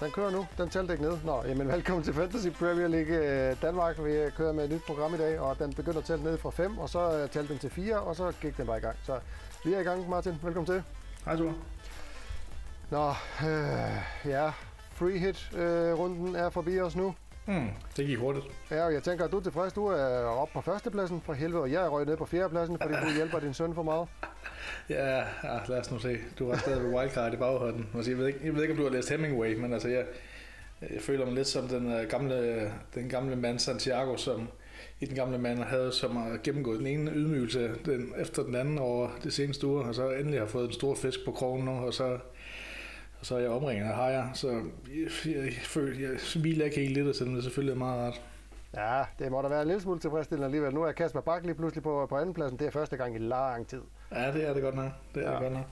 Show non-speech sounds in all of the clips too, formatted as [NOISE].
den kører nu. Den talte ikke ned. Nå, jamen velkommen til Fantasy Premier League øh, Danmark. Vi kører med et nyt program i dag, og den begynder at tælle ned fra 5, og så øh, talte den til 4, og så gik den bare i gang. Så vi er i gang, Martin. Velkommen til. Hej, Thor. Nå, øh, ja, free hit-runden øh, er forbi os nu. Hmm, det gik hurtigt. Ja, og jeg tænker, at du er tilfreds. Du er oppe på førstepladsen for helvede, og jeg er røget ned på fjerdepladsen, fordi du hjælper din søn for meget. Ja, ah, lad os nu se. Du var stadig ved wildcard i baghånden. Altså, jeg, ved ikke, jeg ved ikke, om du har læst Hemingway, men altså, jeg, jeg føler mig lidt som den øh, gamle, den gamle mand Santiago, som i den gamle mand havde som har gennemgået den ene ydmygelse den, efter den anden over det seneste uge, og så endelig har fået en stor fisk på krogen nu, og så og så er jeg omringet af hajer, så jeg, jeg, jeg jeg, jeg smiler ikke helt lidt, selvom det selvfølgelig er meget rart. Ja, det må da være en lille smule tilfredsstillende alligevel. Nu er Kasper Bak lige pludselig på, på andenpladsen. Det er første gang i lang tid. Ja, det er det godt nok. Det er ja. det godt nok.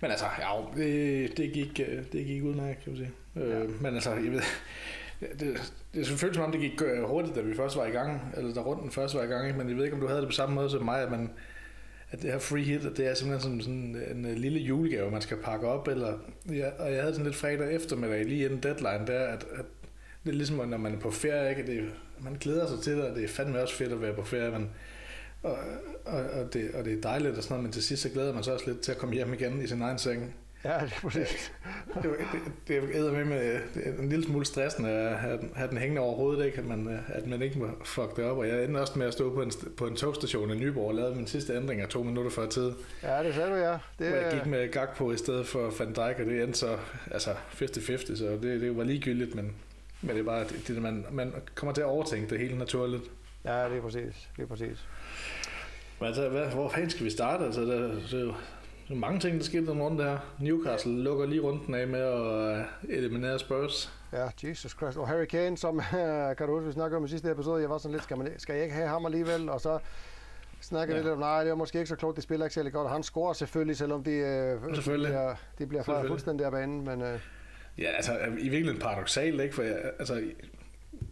Men altså, ja, det, det, gik, øh, det gik udmærket, kan man sige. Øh, ja. Øh, men altså, jeg ved, det, det, det selvfølgelig som om, det gik øh, hurtigt, da vi først var i gang, eller da runden først var i gang, men jeg ved ikke, om du havde det på samme måde som mig, at man, at det her free hit, det er simpelthen sådan, sådan en, en lille julegave, man skal pakke op, eller, ja, og jeg havde sådan lidt fredag eftermiddag, lige inden deadline, der, at, at det er ligesom, når man er på ferie, ikke? Det, man glæder sig til det, og det er fandme også fedt at være på ferie, men, og, og, og, det, og det er dejligt og sådan noget, men til sidst så glæder man sig også lidt til at komme hjem igen i sin egen seng. Ja, det er præcis. det, det, det er med med det er en lille smule stressende at have, have den hængende over hovedet, ikke? At, man, at man ikke må fuck det op. Og jeg endte også med at stå på en, på en togstation i Nyborg og lavede min sidste ændring af to minutter før tid. Ja, det sagde du, ja. Det, hvor jeg gik med gag på i stedet for Van Dijk, og det endte så altså 50-50, så det, det var ligegyldigt, men, men det er bare, det, det, man, man kommer til at overtænke det helt naturligt. Ja, det er præcis. Det er præcis. Men altså, hvad, hvor fanden skal vi starte? Altså, der, så, så mange ting, der skete den rundt her. Newcastle lukker lige runden af med at eliminere Spurs. Ja, Jesus Christ. Og Harry Kane, som [LAUGHS] kan du huske, vi snakkede om i sidste episode, jeg var sådan lidt, skal, man, skal jeg ikke have ham alligevel? Og så snakker ja. lidt om, nej, det er måske ikke så klogt, de spiller ikke særlig godt. Og han scorer selvfølgelig, selvom de, øh, selvfølgelig. de bliver, de bliver fejret fuldstændig af banen. Men, øh, Ja, altså i virkeligheden paradoxalt, ikke? For jeg, altså,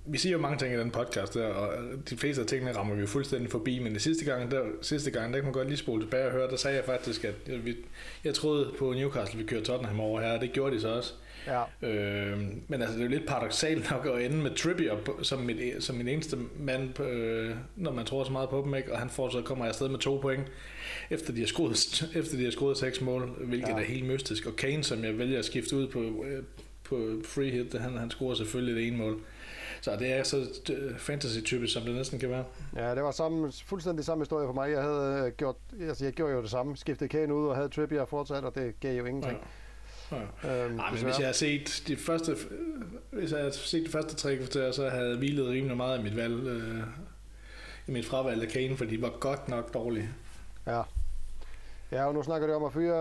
vi siger jo mange ting i den podcast der, og de fleste af tingene rammer vi jo fuldstændig forbi, men det sidste gang, der, sidste gang, der kan man godt lige spole tilbage og høre, der sagde jeg faktisk, at jeg, vi, jeg troede på Newcastle, vi kørte Tottenham over her, og det gjorde de så også. Ja. Øh, men altså, det er jo lidt paradoxalt nok at ende med Trippier som, mit, som min eneste mand, øh, når man tror så meget på dem, ikke? og han får så kommer afsted med to point, efter de har skruet, efter de har skruet seks mål, hvilket ja. er helt mystisk. Og Kane, som jeg vælger at skifte ud på, øh, på free hit, han, han scorer selvfølgelig det ene mål. Så det er så fantasy-typisk, som det næsten kan være. Ja, det var samme, fuldstændig samme historie for mig. Jeg havde øh, gjort, altså jeg gjorde jo det samme. Skiftede Kane ud og havde Trippier fortsat, og det gav jo ingenting. Ja. Ja. Øhm, Nej, men hvis jeg har set de første, hvis jeg har set de første tre kvarter, så havde jeg hvilet rimelig meget i mit valg, øh, i mit fravalg af Kane, fordi de var godt nok dårlige. Ja. Ja, og nu snakker det om at fyre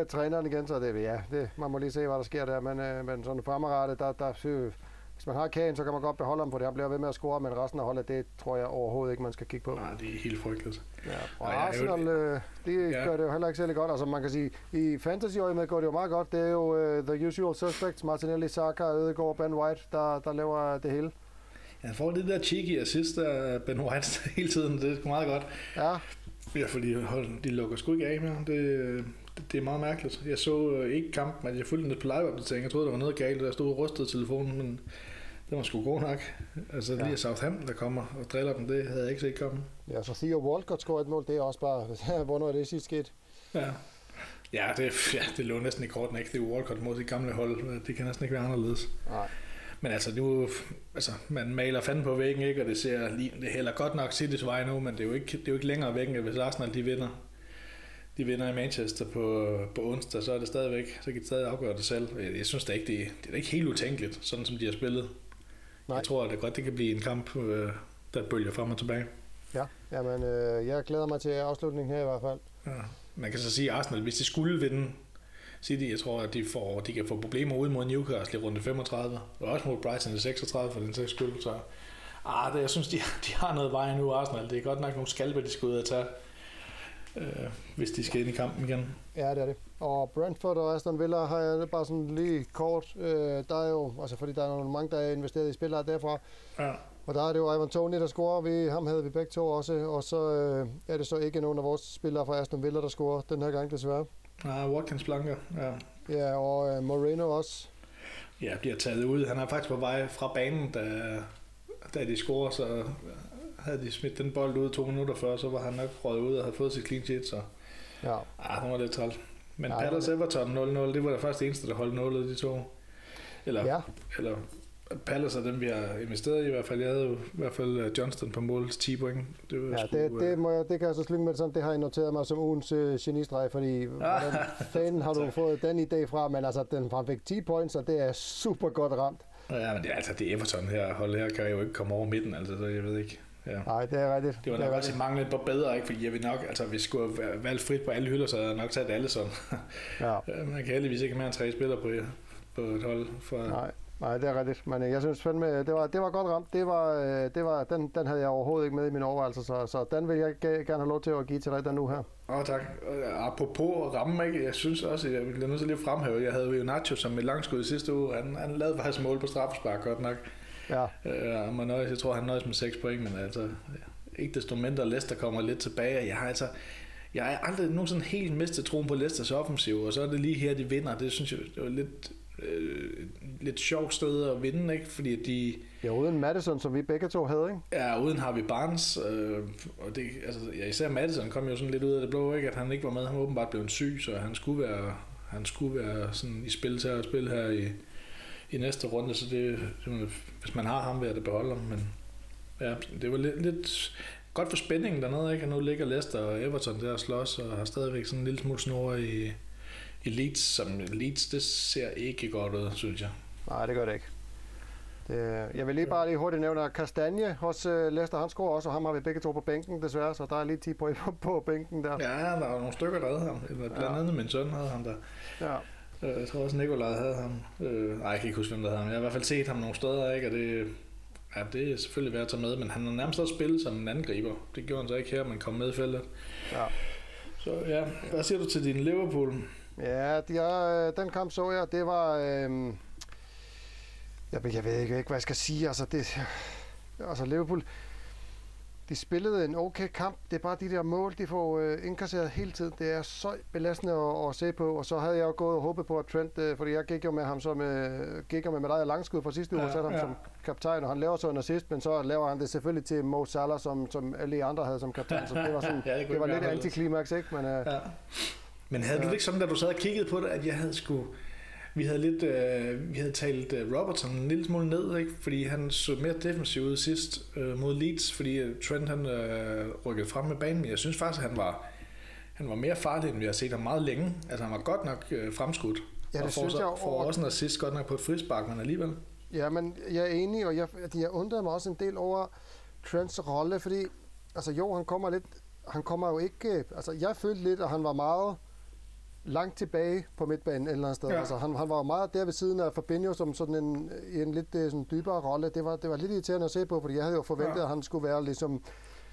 øh, [LAUGHS] træneren igen, så det, ja, det, man må lige se, hvad der sker der, men, øh, men sådan fremadrettet, der, der, der hvis man har Kane, så kan man godt beholde ham på det. Han bliver ved med at score, men resten af holdet, det tror jeg overhovedet ikke, man skal kigge på. Nej, det er helt frygteligt. Ja, og Nej, Arsenal, øh, de ja. gør det jo heller ikke særlig godt. Altså man kan sige, i fantasy med går det jo meget godt. Det er jo uh, the usual suspects, Martinelli, Saka, Ødegaard, Ben White, der, der laver det hele. Ja, han får det der cheeky assist af Ben White [LAUGHS] hele tiden. Det er meget godt. Ja. Ja, fordi de lukker sgu ikke af mere. Det, det, det er meget mærkeligt. Jeg så øh, ikke kampen, men jeg fulgte den på live-opdatering. Jeg troede, der var noget galt, der stod og rystede telefonen, men det var sgu god nok. Altså ja. lige Southampton, der kommer og driller dem, det havde jeg ikke set komme. Ja, så Theo Walcott scorer et mål, det er også bare, [LAUGHS] hvornår er det sidst sket? Ja. Ja, det, ja, det lå næsten i korten, ikke? Det er Walcott mod de gamle hold. Det kan næsten ikke være anderledes. Nej. Men altså, nu, altså, man maler fanden på væggen, ikke? Og det ser lige, det heller godt nok City's vej nu, men det er jo ikke, det er jo ikke længere væggen, hvis Arsenal de vinder de vinder i Manchester på, på onsdag, så er det stadigvæk, så kan de stadig afgøre det selv. Jeg synes da ikke, det, det er ikke helt utænkeligt, sådan som de har spillet. Nej. Jeg tror, at det godt det kan blive en kamp, øh, der bølger frem og tilbage. Ja, jamen, øh, jeg glæder mig til afslutningen her i hvert fald. Ja. Man kan så sige, at Arsenal, hvis de skulle vinde City, jeg tror, at de, får, de kan få problemer ud mod Newcastle i runde 35, og også mod Brighton i 36 for den sags skyld. Så ah, det, jeg synes, de, [LAUGHS] de har noget vej nu, Arsenal. Det er godt nok nogle skalpe, de skal ud og tage øh, hvis de skal ind i kampen igen. Ja, det er det. Og Brentford og Aston Villa har jeg bare sådan lige kort. Øh, der er jo, altså fordi der er nogle mange, der er investeret i spillere derfra. Ja. Og der er det jo Ivan Toni, der scorer. Vi, ham havde vi begge to også. Og så øh, er det så ikke nogen af vores spillere fra Aston Villa, der scorer den her gang desværre. Nej, Watkins blanker, ja. Ja, og øh, Moreno også. ja, bliver taget ud. Han er faktisk på vej fra banen, da, da de scorer, så havde de smidt den bold ud to minutter før, så var han nok røget ud og havde fået sit clean sheet, så Ja. ah, hun var lidt træls. Men Ja, ja, Palace Everton 0-0, det var der faktisk det eneste, der holdt 0 de to. Eller, ja. eller Palace er dem, vi har investeret i, i hvert fald. Jeg havde jo i hvert fald øh, Johnston på mål til 10 point. Det, var Ja, sgu, det, øh, det, må jeg, det kan jeg så slynge med det sådan, det har jeg noteret mig som ugens øh, genistreg, fordi [LAUGHS] hvordan fanden har du fået den idé fra, men altså, den fik 10 points, og det er super godt ramt. Ja, men det, er- altså, det er Everton her. Hold her kan jo ikke komme over midten, altså, så jeg ved ikke. Ja. Nej, det er rigtigt. Det var nok også rigtigt. et manglet på bedre, ikke? Fordi jeg vil nok, altså hvis jeg skulle valgt frit på alle hylder, så havde jeg nok taget alle sådan. [LAUGHS] Ja. Man kan heldigvis ikke have mere end tre spillere på, på et hold. For, Nej, nej, det er rigtigt. Men øh, jeg synes fandme, det var, det var godt ramt. Det var, øh, det var, den, den havde jeg overhovedet ikke med i mine overvejelser, så, så den vil jeg ge- gerne have lov til at give til dig den nu her. Åh, oh, tak. Apropos at ramme, ikke? jeg synes også, jeg bliver nødt til lige at fremhæve, jeg havde jo Nacho som et langskud i sidste uge. Han, han lavede faktisk mål på straffespark, godt nok. Ja, Øh, man nøjes, jeg tror, han nøjes med 6 point, men altså, ikke desto mindre, Leicester kommer lidt tilbage. Jeg har altså, jeg har aldrig nogensinde helt mistet troen på Leicesters offensiv, og så er det lige her, de vinder. Det synes jeg, det var lidt, øh, lidt sjovt sted at vinde, ikke? Fordi de, ja uden Madison, som vi begge to havde, ikke? Ja, uden har vi Barnes, øh, og det, altså, ja, især Madison kom jo sådan lidt ud af det blå, ikke? at han ikke var med. Han var åbenbart blevet syg, så han skulle være, han skulle være sådan i spil til at spille her i, i næste runde, så det, hvis man har ham, vil jeg det beholde ham, men ja, det var lidt, lidt godt for spændingen dernede, ikke? Og nu ligger Leicester og Everton der og slås, og har stadigvæk sådan en lille smule snor i, i Leeds, som Leeds, det ser ikke godt ud, synes jeg. Nej, det gør det ikke. Det, jeg vil lige bare lige hurtigt nævne, at Kastanje hos uh, Leicester, han scorer også, og ham har vi begge to på bænken desværre, så der er lige 10 point på, på bænken der. Ja, der var nogle stykker, der havde ham. Blandt Ja. andet min søn havde ham der. Ja. Øh, Jeg tror også, Nikolaj havde ham. Øh, nej, jeg kan ikke huske, hvem der havde ham. Jeg har i hvert fald set ham nogle steder, ikke? og det, ja, det er selvfølgelig værd at tage med, men han har nærmest også spillet som en angriber. Det gjorde han så ikke her, men kom med i feltet. ja. Så ja, hvad siger du til din Liverpool? Ja, de er, øh, den kamp så jeg, det var... Øh, jeg, jeg ved ikke, hvad jeg skal sige. Altså, det, altså Liverpool, de spillede en okay kamp. Det er bare de der mål, de får øh, indkasseret hele tiden. Det er så belastende at, at se på. Og så havde jeg jo gået og håbet på, at Trent, øh, fordi jeg gik jo med ham som øh, gik jo med medalje langskud fra sidste uge, Ja, og satte ham ja. som kaptajn, og han laver så en assist, men så laver han det selvfølgelig til Mo Salah, som, som alle andre havde som kaptajn. Så det var, [LAUGHS] sådan, Ja, det det var lidt antiklimaks, ikke? Men, øh, Ja. Men havde ja. du det ikke sådan, da du sad og kiggede på det, at jeg havde sgu... Vi havde lidt, øh, vi havde talt øh, Robertson en lille smule ned, ikke? fordi han så mere defensiv ud sidst øh, mod Leeds, fordi øh, Trent han øh, rykkede frem med banen, men jeg synes faktisk, at han var, han var mere farlig, end vi har set ham meget længe. Altså han var godt nok øh, fremskudt. Ja, det og får, synes jeg får over- også en assist godt nok på et frispark, men alligevel. Ja, men jeg er enig, og jeg, at jeg undrede mig også en del over Trents rolle, fordi altså jo, han kommer lidt, han kommer jo ikke, altså jeg følte lidt, at han var meget langt tilbage på midtbanen et eller andet sted. Ja. Ja. Altså, han, han var jo meget der ved siden af Fabinho som sådan en, en lidt øh, sådan dybere rolle. Det var, det var lidt irriterende at se på, fordi jeg havde jo forventet, Ja. ja. at han skulle være ligesom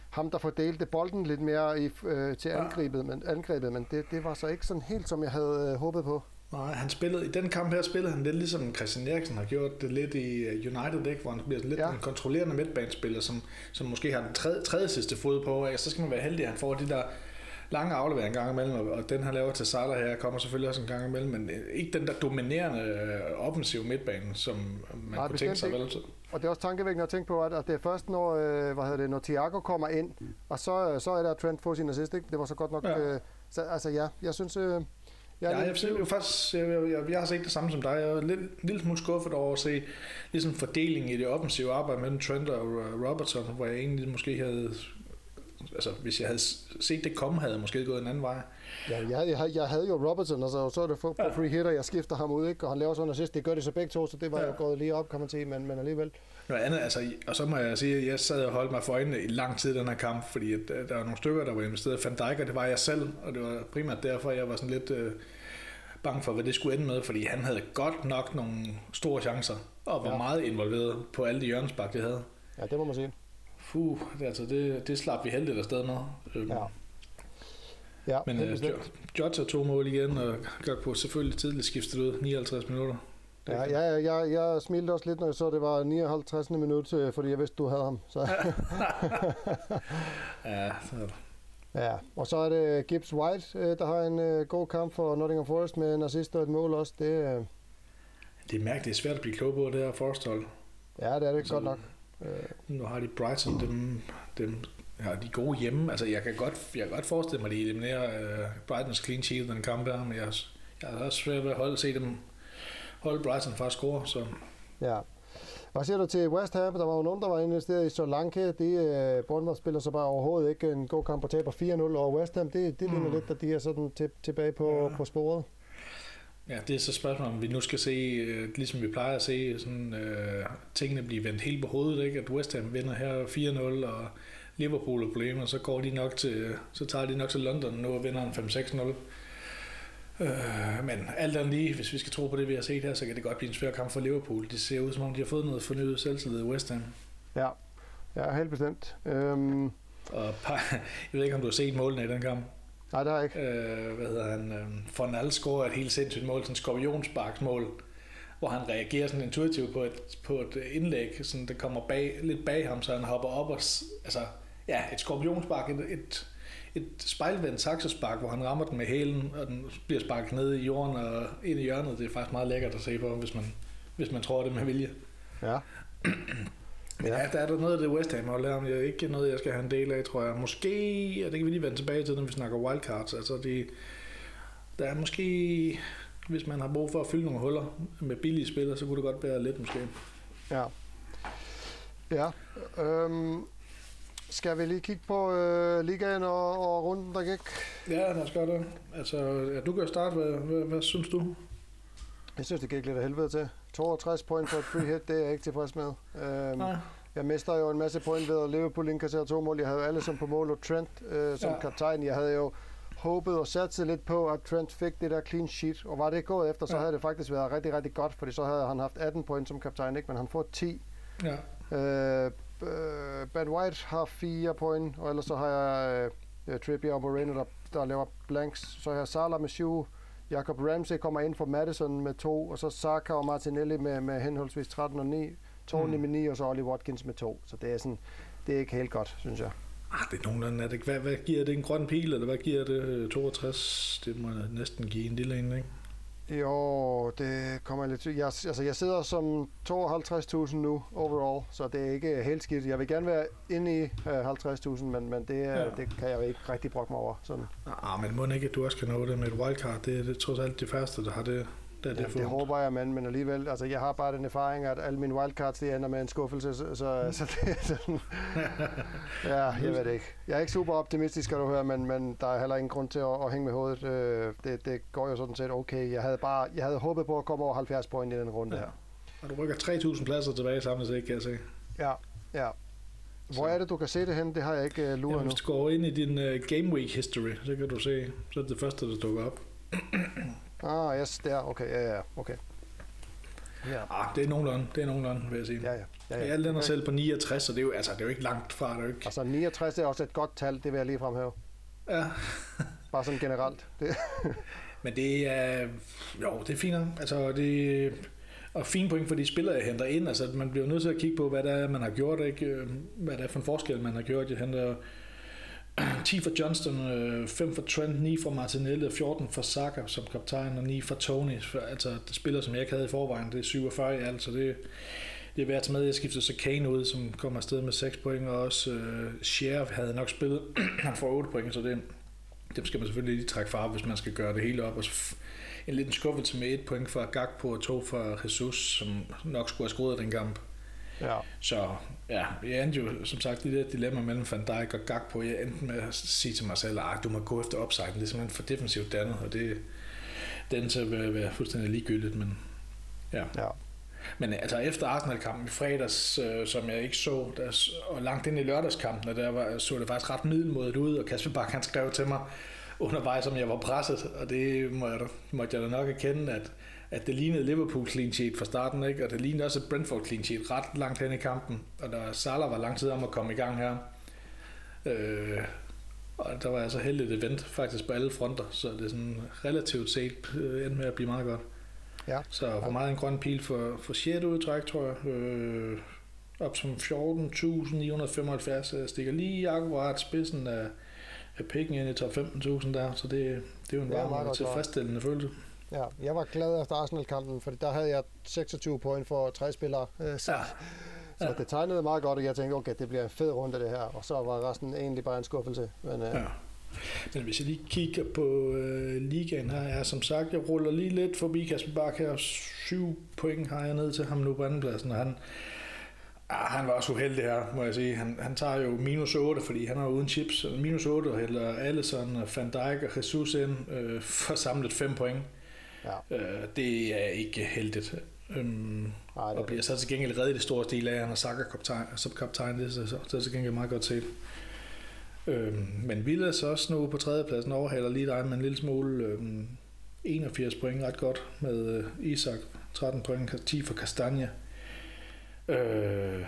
ham, der fordelte bolden lidt mere i, øh, til Ja. angrebet, men, angrebet, men det, det var så ikke sådan helt, som jeg havde øh, håbet på. Nej, han spillede, i den kamp her spillede han lidt ligesom Christian Eriksen har gjort det lidt i øh, United, ikke? hvor han bliver lidt ja. Ja. en kontrollerende midtbanespiller, som, som måske har den tredje, tredje sidste fod på, ikke? så skal man være heldig, at han får de der lange afleveringer en gang imellem, og, og den han laver til Salah her, kommer selvfølgelig også en gang imellem, men øh, ikke den der dominerende øh, offensiv midtbane, som man Nej, kunne tænke sig vel. Og det er også tankevækkende at tænke på, at, at det er først, når, øh, hvad hedder det, når Thiago kommer ind, og så, øh, så er der Trent får sin assist, ikke? Det var så godt nok... Ja. Øh, så, altså ja, jeg synes... Øh, jeg Ja, jeg, jeg, jeg, faktisk, jeg, jeg, jeg, jeg har set det samme som dig. Jeg er lidt, en lille smule skuffet over at se ligesom fordelingen i det offensive arbejde mellem Trent og øh, Robertson, hvor jeg egentlig måske havde... Altså, hvis jeg havde set det komme, havde jeg måske gået en anden vej. Ja, jeg, jeg, jeg havde jo Robertson, og så, er det for, på Ja. free hitter, jeg skifter ham ud, ikke? og han laver sådan en assist. Det gør det så begge to, så det var Ja. jo gået lige op, kan man sige, men, men alligevel. Noget andet, altså, og så må jeg sige, at jeg sad og holdt mig for øjnene i lang tid i den her kamp, fordi at, øh, der var nogle stykker, der var investeret. Van Dijk, og det var jeg selv, og det var primært derfor, jeg var sådan lidt øh, bange for, hvad det skulle ende med, fordi han havde godt nok nogle store chancer, og var ja. Ja. meget involveret på alle de hjørnespark, det havde. Ja, det må man sige. Fuh, det, altså, det, det slap vi heldigt afsted med. Øhm, Ja. Ja, Men øh. Jo- Jota to mål igen, og på selvfølgelig tidligt skiftet ud, 59 minutter. Ja, kan- jeg, jeg, jeg smilte også lidt, når jeg så det var 59. minut, øh, fordi jeg vidste, du havde ham. Så, [LAUGHS] ja, så er det. ja. Og så er det Gibbs White, øh, der har en øh, god kamp for Nottingham Forest med en assist og et mål også. Det, øh, Det er mærkeligt, det er svært at blive klog på det her forsthold. Ja, det er det ikke Så- godt nok. Øh, Nu har de Brighton, dem, dem ja, de gode hjemme. Altså, jeg kan godt, jeg kan godt forestille mig, at de eliminerer uh, Brightons clean sheet den kamp her, men jeg, jeg har også svært ved at holde, se dem holde Brighton fra at score, så Ja. Hvad siger du til West Ham? Der var jo nogen, der var investeret i Solanke. De øh, Bournemouth spiller så bare overhovedet ikke en god kamp og taber 4-0 over West Ham. Det, det ligner Mm. lidt, at de er sådan til, tilbage på, Ja. på sporet. Ja, det er så spørgsmålet, om vi nu skal se, uh, ligesom vi plejer at se, sådan, uh, tingene blive vendt helt på hovedet, ikke? at West Ham vinder her 4-0, og Liverpool er problemer, så går de nok til, så tager de nok til London nu og vinder en 5-6-0. Øh, men alt andet lige, hvis vi skal tro på det, vi har set her, så kan det godt blive en svær kamp for Liverpool. Det ser ud som om, de har fået noget fornyet selvtillid i West Ham. Ja, ja helt bestemt. Øhm, Og par, [LAUGHS] jeg ved ikke, om du har set målene i den kamp. Nej, det har jeg ikke. Øh, hvad hedder han? Øh, Fornal scorer et helt sindssygt mål, sådan en skorpionsparksmål, hvor han reagerer sådan intuitivt på et, på et indlæg, sådan det kommer bag, lidt bag ham, så han hopper op og, altså, ja, et skorpionspark, et, et, et spejlvendt saksespark, hvor han rammer den med hælen, og den bliver sparket ned i jorden og ind i hjørnet. Det er faktisk meget lækkert at se på, hvis man, hvis man tror det med vilje. Ja. Men ja, der er der noget af det West Ham hold men det er ikke noget, jeg skal have en del af, tror jeg. Måske, ja, det kan vi lige vende tilbage til, når vi snakker wildcards. Altså, det, der er måske, hvis man har brug for at fylde nogle huller med billige spillere, så kunne det godt være lidt måske. Ja. Ja. Øhm, skal vi lige kigge på øh, ligaen og, og runden, der gik? Ja, lad os gøre det. Altså, ja, du kan starte. Hvad, hvad, hvad synes du? Jeg synes, det gik lidt af helvede til. 62 point for et free hit, det er jeg ikke tilfreds med. Øhm, Nej. Jeg mister jo en masse point ved, at Liverpool indkasserer to mål. Jeg havde alle som på mål og Trent øh, som ja. kaptajn. Jeg havde jo håbet og satset lidt på, at Trent fik det der clean sheet. Og var det gået efter, så Ja. havde det faktisk været rigtig, rigtig godt, fordi så havde han haft 18 point som kaptajn, ikke? men han får 10. Ja. Øh, øh, ben White har 4 point, og ellers så har jeg øh, Trippier og Moreno, der, der laver blanks. Så har jeg Salah med 7. Jacob Ramsey kommer ind for Madison med 2, og så Saka og Martinelli med, med henholdsvis 13 og 9. Tony Mm. med 9, og så Ollie Watkins med 2. Så det er sådan, det er ikke helt godt, synes jeg. Ah, det er nogenlunde. Er det, hvad, hvad giver det? En grøn pil, eller hvad giver det? Øh, 62? Det må næsten give en lille en, ikke? Jo, det kommer jeg lidt til. Jeg, altså, jeg sidder som 52.000 nu overall, så det er ikke helt skidt. Jeg vil gerne være inde i øh, 50.000, men, men det, Ja. det kan jeg ikke rigtig brokke mig over. Sådan. Ah, men må ikke, at du også kan nå det med et wildcard? Det er det, trods alt de første, der har det. Er det, Jamen, det håber jeg, men, men alligevel, altså jeg har bare den erfaring, at alle mine wildcards, det ender med en skuffelse, så, så, Mm. så det er sådan, ja, jeg ved det ikke. Jeg er ikke super optimistisk, skal du høre, men, men der er heller ingen grund til at, at hænge med hovedet. Øh, Det, det går jo sådan set okay. Jeg havde bare, jeg havde håbet på at komme over 70 point i den runde Ja. her. Og du rykker 3.000 pladser tilbage samlet set, kan jeg se. Ja, ja. Hvor er det, du kan se det hen? Det har jeg ikke uh, Ja, luret nu. hvis du går ind i din uh, Game Week history, så kan du se, så er det det første, der dukker op. Ah, yes, der. Okay, ja, ja, okay. Ja, Ah, det er nogenlunde, det er nogenlunde, vil jeg sige. ja, ja. ja, Ja, ja. Alle den er Okay. selv på 69, så det er jo, altså, det er jo ikke langt fra, det er jo ikke... Altså 69 er også et godt tal, det vil jeg lige fremhæve. Ja. [LAUGHS] Bare sådan generelt. [LAUGHS] Det, Men det er, jo, det er fint. Altså, det og fine point for de spillere, jeg henter ind. Altså, man bliver nødt til at kigge på, hvad det er, man har gjort, ikke? Hvad det er for en forskel, man har gjort. Jeg henter [CLEARS THROAT] 10 for Johnston, øh, 5 for Trent, 9 for Martinelli, og 14 for Saka som kaptajn, og 9 for Tony. For, altså, det spiller, som jeg ikke havde i forvejen, det er 47 i alt, så det, det er værd at tage med. Jeg skiftede så Kane ud, som kommer afsted med 6 point, og også øh, Sheriff havde nok spillet. [CLEARS THROAT] Han får 8 point, så det, dem skal man selvfølgelig lige trække fra, hvis man skal gøre det hele op. Og så en liten skuffelse med et point fra Gakpo og to fra Jesus, som nok skulle have skruet den kamp ja. Så ja, jeg endte jo som sagt i det der dilemma mellem Van Dijk og Gakpo. Jeg endte med at sige til mig selv, at du må gå efter upside. Det er simpelthen for defensivt dannet, og det den til at være fuldstændig ligegyldigt. Men, ja. ja. men altså efter Arsenal-kampen i fredags, øh, som jeg ikke så, der, og langt ind i lørdagskampen, der var, så det faktisk ret middelmodigt ud, og Kasper Bak han skrev til mig undervejs, om jeg var presset, og det må jeg, måtte jeg da nok erkende, at, at det lignede Liverpool clean sheet fra starten, ikke? og det lignede også et Brentford clean sheet ret langt hen i kampen, og der Salah var lang tid om at komme i gang her. Øh, og der var altså heldigt event faktisk på alle fronter, så det er sådan relativt set øh, endte med at blive meget godt. Ja. Så for meget en grøn pil for, for 6. udtræk, tror jeg. Øh, op som 14.975. Jeg stikker lige akkurat spidsen af, af pikken ind i top 15.000 der, så det, det er jo en varm og tilfredsstillende følelse. Ja, jeg var glad efter Arsenal-kampen, for der havde jeg 26 point for tre spillere. øh, [LAUGHS] Så, Ja. så Ja. det tegnede meget godt, og jeg tænkte, okay, det bliver en fed runde det her. Og så var resten egentlig bare en skuffelse. Men, øh, Ja. Men hvis jeg lige kigger på øh, ligaen her, er som sagt, jeg ruller lige lidt forbi Kasper Bak her. Syv point har jeg ned til ham nu på andenpladsen, og han, ah, han var også uheldig her, må jeg sige. Han, han tager jo minus 8, fordi han er uden chips. Minus 8 og hælder Allison, Van Dijk og Jesus ind øh, for samlet 5 point. Ja, Øh, det er ikke heldigt. Øhm, og det, bliver så til gengæld reddet i det store stil af, at han er Saka kaptajn, som kaptajn. Det er, så, så, det er til gengæld meget godt set. Øhm, men Villas også nu på tredjepladsen overhaler lige dig med en lille smule. Øhm, 81 point ret godt med øh, Isak. 13 point, 10 for Kastanje. Øh,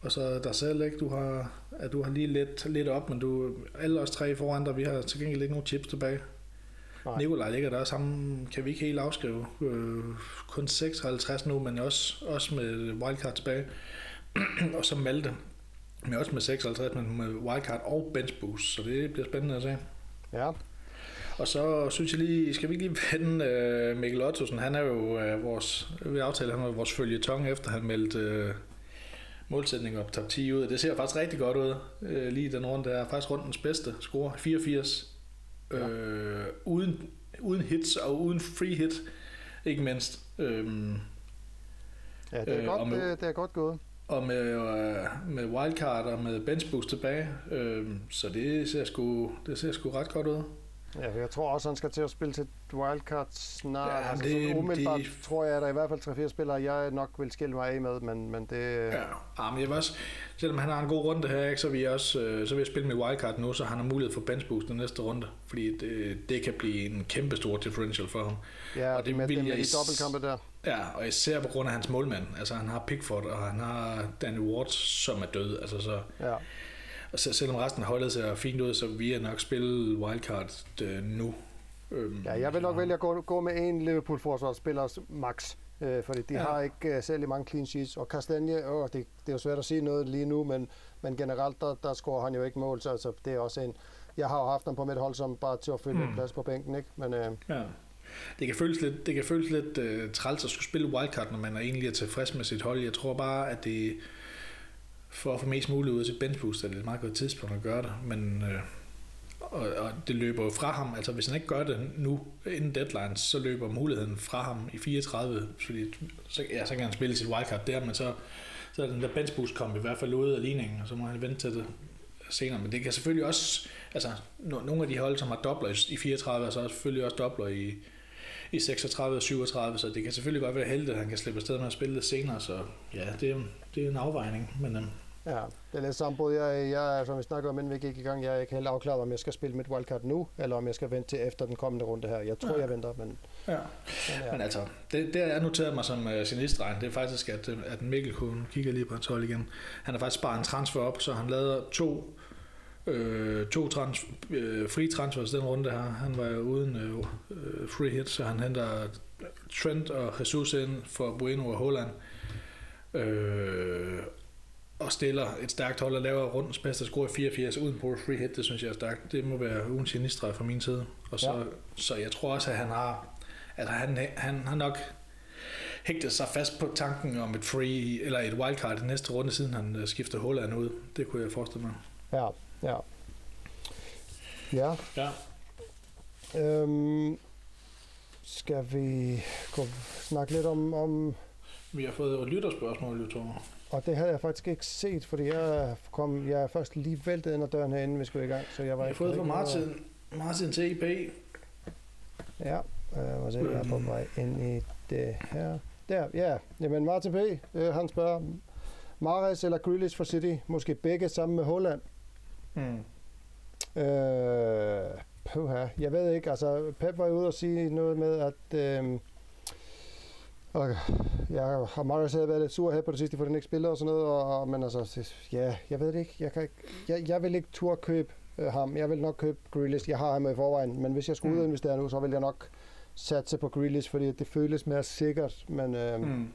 og så dig selv, ikke? Du har, at du har lige lidt, lidt op, men du, alle os tre foran dig, vi har til gengæld ikke nogen chips tilbage. Nej. Nikolaj ligger der sammen, kan vi ikke helt afskrive. Øh, kun 56 nu, men også, også med wildcard tilbage. [CLEARS THROAT] og så Malte, men også med 56, men med wildcard og bench boost, så det bliver spændende at se. ja, Og så synes jeg lige, skal vi ikke lige vende øh, Mikkel Ottosen, han er jo øh, vores, vi aftaler, han er vores følgetong efter han meldte øh, målsætning op top 10 ud. Det ser faktisk rigtig godt ud, øh, lige den runde. Det er faktisk rundens bedste score, 84. Ja. Øh, uden, uden hits og uden free hit, ikke mindst. Øhm, ja, det er, Øh, godt, med- det, det er godt gået. og med, øh, med wildcard og med bench boost tilbage, øh, så det ser, sgu, det ser sgu ret godt ud. Ja, jeg tror også, han skal til at spille til wildcard snart. Ja, altså, det- umiddelbart det- tror jeg, at der er i hvert fald 3-4 spillere, jeg nok vil skille mig af med, men, men det... Ja, ah, men jeg vil også, selvom han har en god runde her, så, vil jeg også, øh, så vil jeg spille med wildcard nu, så han har mulighed for bench boost den næste runde, fordi det, det kan blive en kæmpe stor differential for ham. Ja, og det med, vil det med jeg de dobbeltkampe der. Ja, og især på grund af hans målmand. Altså han har Pickford, og han har Danny Ward, som er død. Altså, så, Ja, og så, selvom resten af holdet ser fint ud, så vil jeg nok spille wildcard øh, nu. Øhm, ja jeg vil nok vælge at gå, gå med en Liverpool-forsvarsspiller max. Øh, fordi de Ja. har ikke uh, særlig mange clean sheets. Og Kastanje, åh, det, det er jo svært at sige noget lige nu, men, men generelt, der, der scorer han jo ikke mål. Så altså, det er også en... Jeg har jo haft ham på mit hold som bare til at fylde Mm. en plads på bænken, ikke? Men øh, Ja. Det kan føles lidt, det kan føles lidt uh, træls at skulle spille wildcard, når man er egentlig er tilfreds med sit hold. Jeg tror bare, at det for at få mest muligt ud af sit bench er det et meget godt tidspunkt at gøre det. Men øh, og, og, det løber jo fra ham. Altså hvis han ikke gør det nu, inden deadline, så løber muligheden fra ham i 34, fordi så, ja, så kan han spille sit wildcard der, men så, så er den der bench boost kom i hvert fald ud af ligningen, og så må han vente til det senere. Men det kan selvfølgelig også, altså no- nogle af de hold, som har dobler i 34, er så selvfølgelig også dobler i, i 36 og 37, så det kan selvfølgelig godt være heldigt, at han kan slippe afsted med at spille det senere, så ja, det er, det er en afvejning, men øhm, ja, det er lidt samme både. Jeg, jeg, som vi snakker om, inden vi gik i gang, jeg er ikke helt afklaret, om jeg skal spille mit wildcard nu, eller om jeg skal vente til efter den kommende runde her. Jeg tror, Ja. jeg venter, men, ja. men ja. Men altså, det, det jeg noteret mig som uh, genistregn, det er faktisk, at, øh, at Mikkel kunne kigge lige på hans hold igen. Han har faktisk sparet en transfer op, så han lavede to, øh, to trans, øh, free transfers den runde her. Han var jo uden øh, øh, free hit, så han henter Trent og Jesus ind for Bueno og Holland. Øh, og stiller et stærkt hold og laver rundens bedste score i 84 uden på free hit, det synes jeg er stærkt. Det må være ugen genistreg fra min side. Og så, ja. Så jeg tror også, at han har Altså han, han har nok hægtet sig fast på tanken om et free eller et wildcard i næste runde, siden han øh, skifter Holland ud. Det kunne jeg forestille mig. Ja, ja. Ja, Ja. øhm, skal vi gå, snakke lidt om, om, Vi har fået et lytterspørgsmål, Thor. og det havde jeg faktisk ikke set, fordi jeg, kom, jeg er først lige væltet ind ad døren herinde, vi skulle i gang, så jeg var har ikke fået fra Martin, Martin TIP. Ja, øh, må se, jeg er på vej ind i det her. Der, ja. Jamen Martin P., øh, han spørger, Mares eller Grealish for City, måske begge sammen med Holland. Mm. Øh, puha, jeg ved ikke, altså Pep var ude og sige noget med, at øh, og, ja, og Mares havde været lidt sur her på det sidste, for den ikke spiller og sådan noget, og, men altså, ja, jeg ved det ikke, jeg, kan ikke, jeg, jeg vil ikke turde købe øh, ham, jeg vil nok købe Grealish, jeg har ham i forvejen, men hvis jeg skulle Mm. udinvestere nu, så vil jeg nok satse på Grealish, fordi det føles mere sikkert, men øh, mm.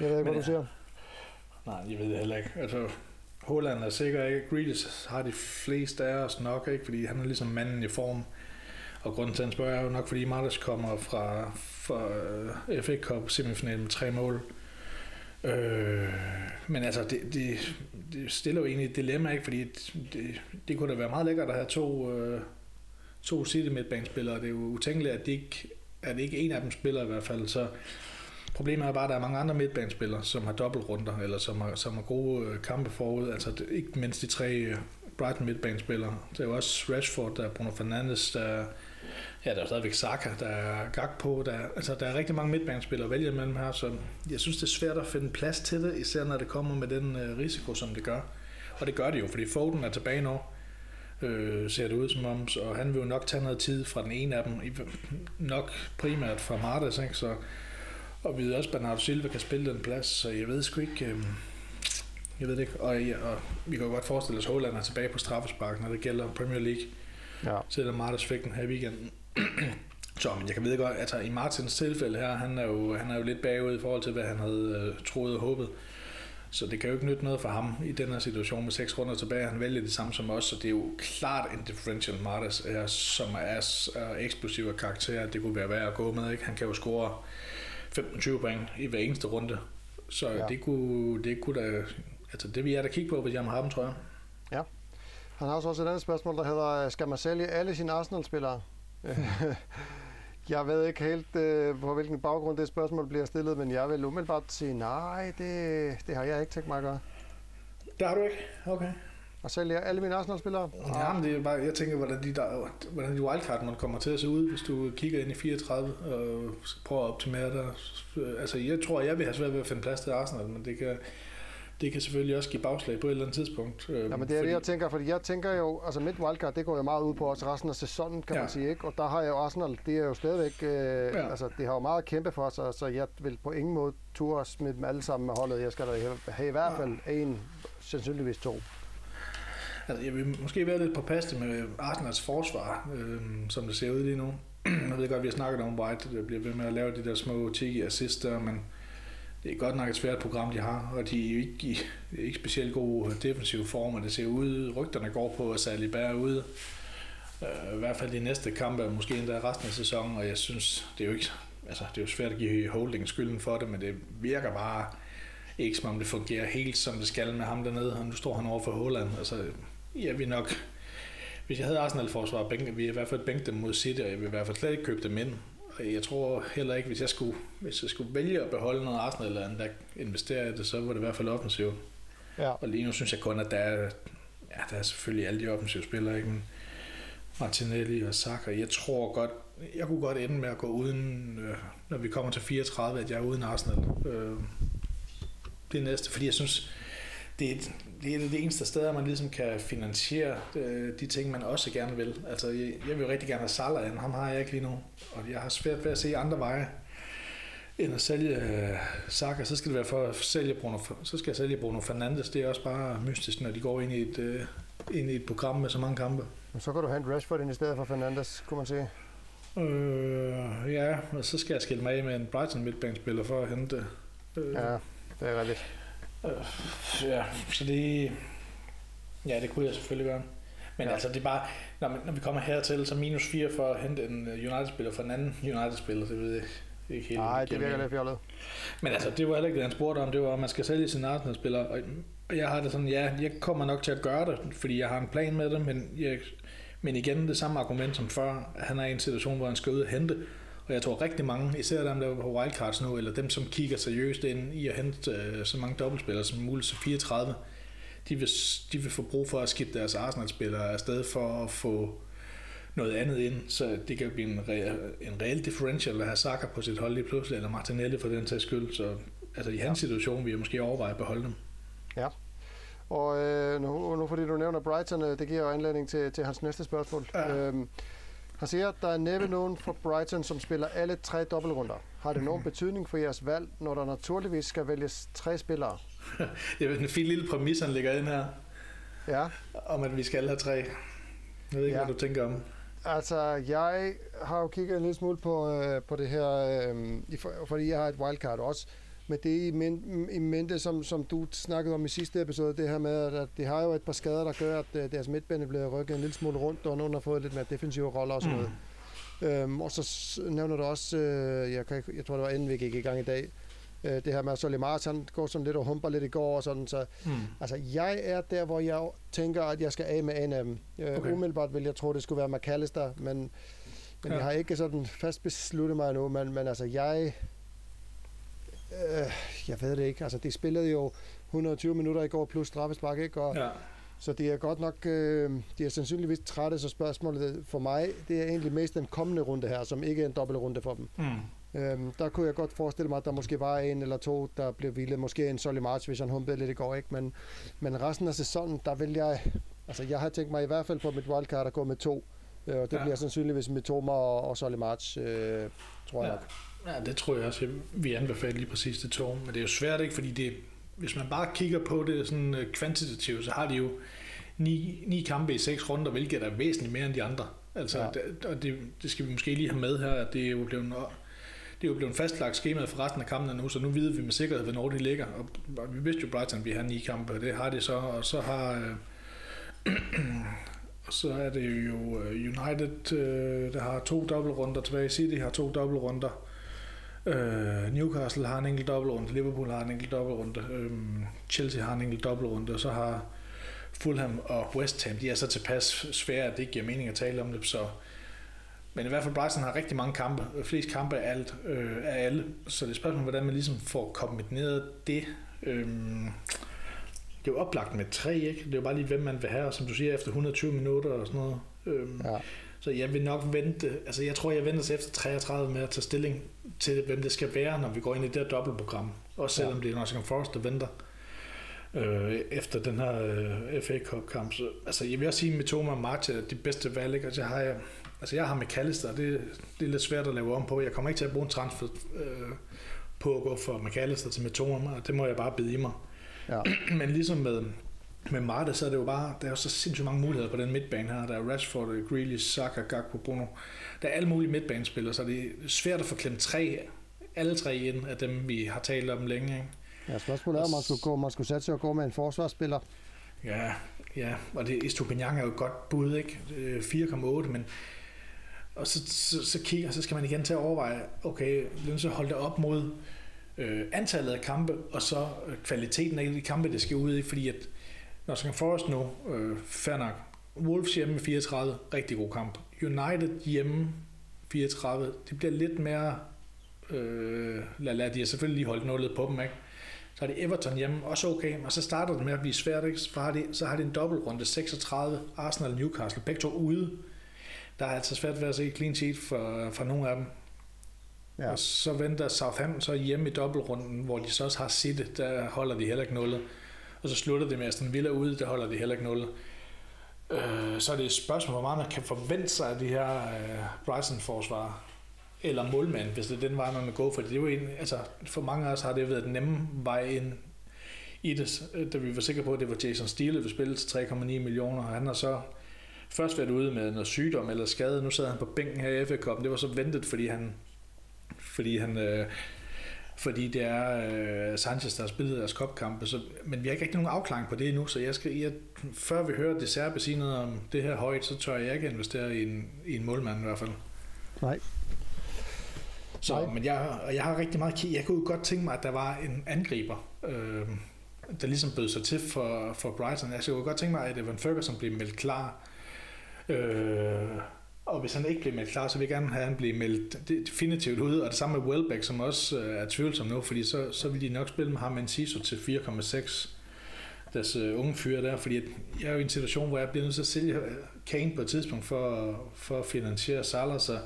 Jeg ved ikke, hvad Men, du siger. Nej, jeg ved det heller ikke. Altså, Holland er sikker ikke. Grealish har de fleste af os nok, ikke? Fordi han er ligesom manden i form. Og grunden til, at han spørger, er jo nok, fordi Martes kommer fra, fra øh, uh, FA Cup semifinalen med tre mål. Øh, men altså, det, det, det stiller jo egentlig et dilemma, ikke? fordi det, det kunne da være meget lækkert at have to, øh, to City midtbanespillere. Det er jo utænkeligt, at, det ikke, at ikke en af dem spiller i hvert fald. Så problemet er bare, at der er mange andre midtbanespillere, som har dobbeltrunder, eller som har, som har gode øh, kampe forud. Altså ikke mindst de tre øh, Brighton midtbanespillere. Det er jo også Rashford, der er Bruno Fernandes, der Ja, der er stadigvæk Saka, der er Gakpo. Der, altså, der er rigtig mange midtbanespillere at vælge imellem her, så jeg synes, det er svært at finde plads til det, især når det kommer med den øh, risiko, som det gør. Og det gør det jo, fordi Foden er tilbage nu, øh, ser det ud som om, og han vil jo nok tage noget tid fra den ene af dem, nok primært fra Martes, ikke? Så, og vi ved også, at Bernardo Silva kan spille den plads, så jeg ved sgu ikke, øh, jeg ved det ikke, og, ja, og vi kan godt forestille os, at Holland er tilbage på straffespark, når det gælder Premier League, ja. selvom Martes fik den her weekenden. [CLEARS THROAT] Så, men jeg kan vide godt, altså i Martins tilfælde her, han er jo, han er jo lidt bagud i forhold til, hvad han havde øh, troet og håbet. Så det kan jo ikke nytte noget for ham i den her situation med seks runder tilbage. Han vælger det samme som os, så det er jo klart en differential Martis, er, som er, er eksplosiv af karakter. Det kunne være værd at gå med. Ikke? Han kan jo score 15-20 point i hver eneste runde. Så ja. det, kunne, det kunne da, altså det vil jeg da kigge på, hvis jeg have ham, tror jeg. Ja. Han har også et andet spørgsmål, der hedder, skal man sælge alle sine Arsenal-spillere? [LAUGHS] jeg ved ikke helt, øh, på hvilken baggrund det spørgsmål bliver stillet, men jeg vil umiddelbart sige, nej, det, det har jeg ikke tænkt mig at gøre. Det har du ikke? Okay. Og sælge alle mine Arsenal-spillere? Ja, men det er bare, jeg tænker, hvordan de, der, hvordan de wildcard man kommer til at se ud, hvis du kigger ind i 34 og prøver at optimere der. Altså, jeg tror, jeg vil have svært ved at finde plads til Arsenal, men det kan, det kan selvfølgelig også give bagslag på et eller andet tidspunkt. Øh, ja, men det er fordi... det, jeg tænker, fordi jeg tænker jo, altså mit wildcard, det går jo meget ud på også resten af sæsonen, kan ja. man sige, ikke? Og der har jeg jo Arsenal, det er jo stadigvæk, øh, ja. altså det har jo meget at kæmpe for sig, så jeg vil på ingen måde turde smide dem alle sammen med holdet. Jeg skal da have i hvert fald ja. en, sandsynligvis to. Altså, jeg vil måske være lidt påpasselig med Arsenals forsvar, øh, som det ser ud lige nu. [CLEARS THROAT] jeg ved godt, vi har snakket om White, der bliver ved med at lave de der små tiki assister, men det er godt nok et svært program, de har, og de er jo ikke i ikke specielt gode øh, defensive former. Det ser ud, rygterne går på, at Saliba er ude. Øh, I hvert fald de næste kampe, måske endda resten af sæsonen, og jeg synes, det er jo ikke, altså, det er jo svært at give Holding skylden for det, men det virker bare ikke som om det fungerer helt som det skal med ham dernede, og nu står han over for Holland. Altså, jeg vil nok, hvis jeg havde Arsenal-forsvar, vi i hvert fald bænke dem mod City, og jeg vil i hvert fald slet ikke købe dem ind jeg tror heller ikke, hvis jeg skulle, hvis jeg skulle vælge at beholde noget Arsenal eller andet, der investere i det, så var det i hvert fald offensivt. Ja. Og lige nu synes jeg kun, at der er, ja, der er selvfølgelig alle de offensive spillere, ikke? Men Martinelli og Saka, jeg tror godt, jeg kunne godt ende med at gå uden, øh, når vi kommer til 34, at jeg er uden Arsenal. Øh, det næste, fordi jeg synes, det er, det er det eneste sted, man ligesom kan finansiere øh, de ting, man også gerne vil. Altså, jeg, jeg vil rigtig gerne have Salah ind. Ham har jeg ikke lige nu. Og jeg har svært ved at se andre veje end at sælge uh, Saka, så skal det være for at sælge Bruno, så skal jeg sælge Bruno Fernandes. Det er også bare mystisk, når de går ind i et, uh, ind i et program med så mange kampe. Og så kan du hente Rashford ind i stedet for Fernandes, kunne man sige. Øh, ja, og så skal jeg skille mig af med en Brighton midtbanespiller for at hente. Øh, ja, det er rigtigt. Øh, ja, så det... Ja, det kunne jeg selvfølgelig gøre. Men ja. altså, det er bare... Når, når vi kommer hertil, så minus 4 for at hente en øh, United-spiller fra en anden United-spiller, det ved jeg ikke helt. Nej, det virker lidt fjollet. Men altså, det var heller ikke det, han spurgte om. Det var, at man skal sælge sin Arsenal-spiller. Og jeg har det sådan, ja, jeg kommer nok til at gøre det, fordi jeg har en plan med det, men, jeg, men igen, det samme argument som før. Han er i en situation, hvor han skal ud og hente. Og jeg tror rigtig mange, især dem, der er på wildcards nu, eller dem, som kigger seriøst ind i at hente uh, så mange dobbeltspillere som muligt, så 34, de vil, de vil få brug for at skifte deres Arsenal-spillere afsted for at få noget andet ind, så det kan blive en, re- en reel differential at have Saka på sit hold lige pludselig, eller Martinelli for den sags skyld, så altså i hans ja. situation vil jeg måske overveje at beholde dem. Ja, og øh, nu, nu fordi du nævner Brighton, øh, det giver jo anledning til, til hans næste spørgsmål. Ja. Øhm, han siger, at der er næppe nogen fra Brighton, som spiller alle tre dobbeltrunder. Har det nogen betydning for jeres valg, når der naturligvis skal vælges tre spillere? det er en fin lille præmis, han lægger ind her. Ja. Om at vi skal have tre. Jeg ved ikke, ja. hvad du tænker om. Altså, jeg har jo kigget en lille smule på, øh, på det her, øh, fordi jeg har et wildcard også med det i, men, i mente, som, som du snakkede om i sidste episode, det her med, at de har jo et par skader, der gør, at deres midtbane bliver rykket en lille smule rundt, og nogen har fået lidt mere defensive roller og sådan noget. Øhm, og så nævner du også, øh, jeg, kan, jeg tror det var inden vi gik i gang i dag, øh, det her med, at Solimars, han går sådan lidt og humper lidt i går og sådan, så Mm. altså jeg er der, hvor jeg tænker, at jeg skal af med en af dem. Øh, Okay. Umiddelbart vil jeg tro, det skulle være McAllister, men, men ja. jeg har ikke sådan fast besluttet mig endnu, men, men altså jeg, øh, jeg ved det ikke, altså de spillede jo 120 minutter i går plus straffespark, ikke? Og, Ja. så det er godt nok, øh, de er sandsynligvis trætte, så spørgsmålet for mig, det er egentlig mest den kommende runde her, som ikke er en dobbeltrunde for dem. Mm. Øhm, der kunne jeg godt forestille mig, at der måske var en eller to, der blev hvilet. Måske en Solly March, hvis han humpede lidt i går, ikke? Men, men resten af sæsonen, der vil jeg... Altså, jeg har tænkt mig i hvert fald på mit wildcard at gå med to. Øh, og det ja. bliver sandsynligvis med Tomer og, og Solly March, øh, tror jeg Ja. nok. Ja, det tror jeg også, jeg vi anbefaler lige præcis det to. Men det er jo svært ikke, fordi det, hvis man bare kigger på det sådan øh, kvantitativt, så har de jo ni, ni kampe i seks runder, hvilket er væsentligt mere end de andre. Altså, ja. Det, og det, det, skal vi måske lige have med her, at det er jo blevet, det er jo blevet fastlagt skemaet for resten af kampene nu, så nu ved vi med sikkerhed, hvornår de ligger. Og, og vi vidste jo, at Brighton vil have ni kampe, og det har de så, og så har... Øh, [CLEARS THROAT] og så er det jo øh, United, øh, der har to dobbeltrunder tilbage. City har to dobbeltrunder. Øh, Newcastle har en enkelt dobbeltrunde, Liverpool har en enkelt dobbeltrunde, øh, Chelsea har en enkelt dobbeltrunde, og så har Fulham og West Ham, de er så tilpas svære, at det ikke giver mening at tale om det, så men i hvert fald Brighton har rigtig mange kampe, flest kampe af, alt, øh, af alle, så det er et spørgsmål, hvordan man ligesom får kombineret det. Øh, det er jo oplagt med tre, ikke? Det er jo bare lige, hvem man vil have, og som du siger, efter 120 minutter og sådan noget. Øh, Ja så jeg vil nok vente, altså jeg tror, jeg venter til efter 33 med at tage stilling til, hvem det skal være, når vi går ind i det her dobbeltprogram. Også selvom ja. det er Nottingham Forest, der venter øh, efter den her øh, FA Cup kamp. Så, altså jeg vil også sige, at Mitoma og Marta er de bedste valg. Ikke? Altså, jeg har, altså jeg har McAllister, det, det er lidt svært at lave om på. Jeg kommer ikke til at bruge en transfer øh, på at gå fra McAllister til Mitoma, og det må jeg bare bide i mig. Ja. [CLEARS THROAT] Men ligesom med, med Marta, så er det jo bare, der er jo så sindssygt mange muligheder på den midtbane her. Der er Rashford, Grealish, Saka, Gakpo, Bruno. Der er alle mulige midtbanespillere, så det er svært at få klemt tre, alle tre ind af dem, vi har talt om længe. Ikke? ja, spørgsmålet er, om man skulle, gå, man skulle satse og gå med en forsvarsspiller. Ja, ja, og det, Estupinian er jo et godt bud, ikke? Øh, 4,8, men og så, så, så, kigger, så skal man igen til at overveje, okay, så holde det op mod øh, antallet af kampe, og så øh, kvaliteten af de kampe, det skal ud i, fordi at Nottingham Forest nu, øh, fair nok, Wolves hjemme 34, rigtig god kamp. United hjemme 34, det bliver lidt mere, øh, lad, lad de har selvfølgelig lige holdt nullet på dem, ikke? Så er det Everton hjemme, også okay, og så starter det med at blive svært, ikke? Så har de, så har de en dobbeltrunde 36, Arsenal og Newcastle, begge to ude. Der er altså svært ved at se clean sheet for, for nogle af dem. Ja. Ja. Og så venter Southampton så hjemme i dobbeltrunden, hvor de så også har City, der holder de heller ikke nullet. Og så slutter det med Aston Villa ude, der holder de heller ikke 0. Øh, så er det et spørgsmål, hvor meget man kan forvente sig af de her øh, Brighton-forsvar eller målmand, hvis det er den vej, man vil gå. For det er jo en, altså, for mange af os har det været den nemme vej ind i det, øh, da vi var sikre på, at det var Jason Steele, der spille til 3,9 millioner. Og han har så først været ude med noget sygdom eller skade. Nu sad han på bænken her i FA Cup. Det var så ventet, fordi han, fordi han øh, fordi det er øh, Sanchez, der har spillet deres kopkampe. Så, men vi har ikke rigtig nogen afklaring på det endnu, så jeg skal, jeg, før vi hører det Serbe sige noget om det her højt, så tør jeg ikke investere i en, i en målmand i hvert fald. Nej. Så, Nej. men jeg, jeg har rigtig meget kig. Jeg kunne godt tænke mig, at der var en angriber, øh, der ligesom bød sig til for, for Brighton. Jeg kunne godt tænke mig, at Evan Ferguson blev meldt klar. Øh, og hvis han ikke bliver meldt klar, så vil jeg gerne have, at han bliver meldt definitivt ud. Og det samme med Welbeck, som også øh, er tvivlsom nu, fordi så, så vil de nok spille med ham en CISO til 4,6 deres øh, unge fyre der, fordi at jeg er jo i en situation, hvor jeg bliver nødt til at sælge øh, Kane på et tidspunkt for, for at finansiere Salah, så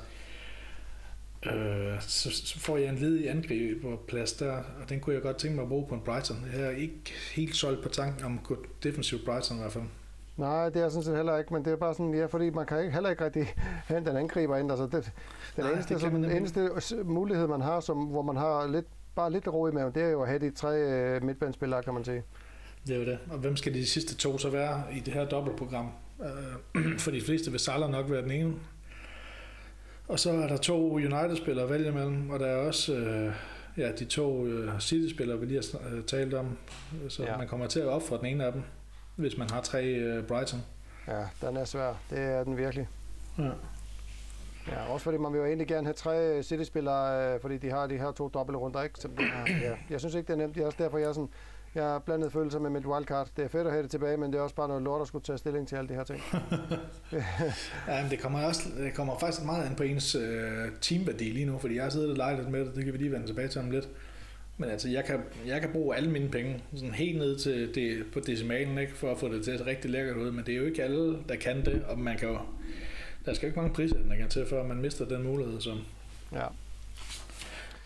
Øh, så, så får jeg en ledig angriberplads der, og den kunne jeg godt tænke mig at bruge på en Brighton. Jeg er ikke helt solgt på tanken om at gå defensivt Brighton i hvert fald. Nej, det er sådan set heller ikke, men det er bare sådan, ja, fordi man kan ikke, heller ikke rigtig [LAUGHS] hente en angriber ind. Altså, det, den Nej, eneste, det sådan, eneste mulighed, man har, som, hvor man har lidt, bare lidt ro i maven, det er jo at have de tre øh, midtbanespillere, kan man sige. Det er jo det. Og hvem skal de sidste to så være i det her dobbeltprogram? Øh, [CLEARS THROAT] for de fleste vil Salah nok være den ene. Og så er der to United-spillere at vælge mellem, og der er også øh, ja, de to øh, City-spillere, vi lige har øh, talt om. Så ja. Man kommer til at ofre den ene af dem, hvis man har tre øh, Brighton. Ja, den er svær. Det er den virkelig. Ja. Ja, også fordi man vil jo egentlig gerne have tre City-spillere, øh, fordi de har de her to dobbelte runder, ikke? Så, ja, jeg synes ikke, det er nemt. Det er også derfor, jeg er sådan, jeg har blandet følelser med mit wildcard. Det er fedt at have det tilbage, men det er også bare noget lort at skulle tage stilling til alle de her ting. [LAUGHS] ja, men det kommer, også, det kommer faktisk meget an på ens øh, teamværdi lige nu, fordi jeg har siddet og leget lidt med det, det kan vi lige vende tilbage til om lidt. Men altså, jeg kan, jeg kan bruge alle mine penge sådan helt ned til det, på decimalen, ikke, for at få det til at se rigtig lækkert ud, men det er jo ikke alle, der kan det, og man kan jo, der skal ikke mange prisætninger til, før man mister den mulighed. Så. Ja.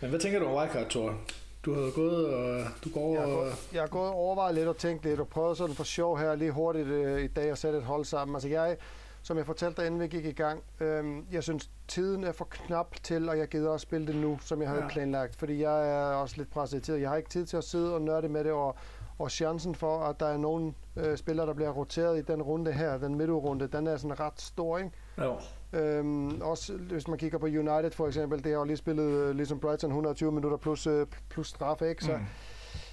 Men hvad tænker du om wildcard, Thor? Du har gået og du går jeg har og... gået, jeg har gået og overvejet lidt og tænkt lidt og prøvet sådan for sjov her lige hurtigt øh, i dag at sætte et hold sammen. Altså jeg, som jeg fortalte dig inden vi gik i gang, øh, jeg synes tiden er for knap til, og jeg gider også spille det nu, som jeg havde ja. planlagt. Fordi jeg er også lidt presset i tid. Jeg har ikke tid til at sidde og nørde med det, og, og chancen for, at der er nogle øh, spillere, der bliver roteret i den runde her, den midtrunde, den er sådan ret stor, ikke? Jo. Øhm, også hvis man kigger på United for eksempel, det har jo lige spillet øh, ligesom Brighton 120 minutter plus, øh, plus straf, ikke? Så, mm.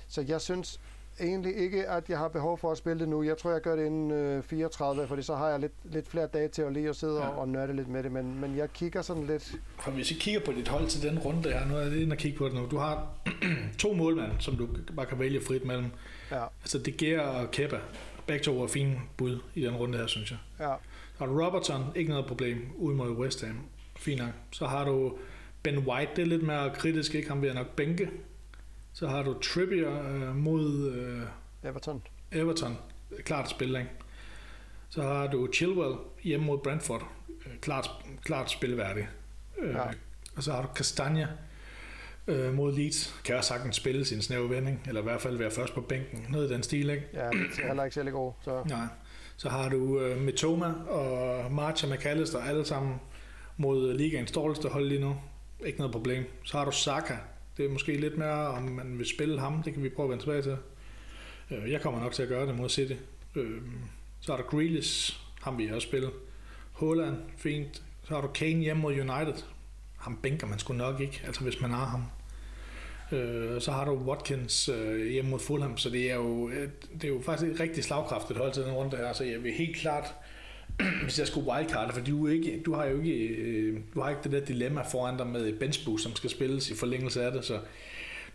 så jeg synes egentlig ikke, at jeg har behov for at spille det nu. Jeg tror, jeg gør det inden øh, 34, fordi så har jeg lidt, lidt flere dage til at lige at sidde ja. og, og nørde lidt med det, men, men jeg kigger sådan lidt... For hvis vi kigger på dit hold til den runde her, nu er det inde og kigge på det nu. Du har [CLEARS THROAT] to målmænd, som du bare kan vælge frit mellem. Ja. Altså De Gea og Kepa. Begge to er fine bud i den runde her, synes jeg. Ja. Så har du Robertson, ikke noget problem, ude mod West Ham. Fint nok. Så har du Ben White, det er lidt mere kritisk, ikke? Han vil nok bænke. Så har du Trippier øh, mod øh, Everton. Everton. Klart spil, ikke? Så har du Chilwell hjemme mod Brentford. Øh, klart, klart spilværdig. Øh, Ja. Og så har du Castagna øh, mod Leeds. Kan også sagtens spille sin snæve vending, eller i hvert fald være først på bænken. Noget i den stil, ikke? Ja, det er heller ikke særlig god. Så. Nej. Så har du øh, Mitoma og Marcha McAllister alle sammen mod ligaens dårligste hold lige nu. Ikke noget problem. Så har du Saka. Det er måske lidt mere, om man vil spille ham. Det kan vi prøve at vende tilbage til. Øh, jeg kommer nok til at gøre det mod City. Øh, så har der Grealish. Ham vil jeg også spille. Holland. Fint. Så har du Kane hjemme mod United. Ham bænker man sgu nok ikke, altså hvis man har ham. Øh, så har du Watkins øh, hjemme mod Fulham, så det er jo, øh, det er jo faktisk et rigtig slagkraftigt hold til den runde her, så jeg vil helt klart, [CLEARS THROAT] hvis jeg skulle wildcarde, for du, ikke, du har jo ikke, øh, du har ikke det der dilemma foran dig med bench boost, som skal spilles i forlængelse af det, så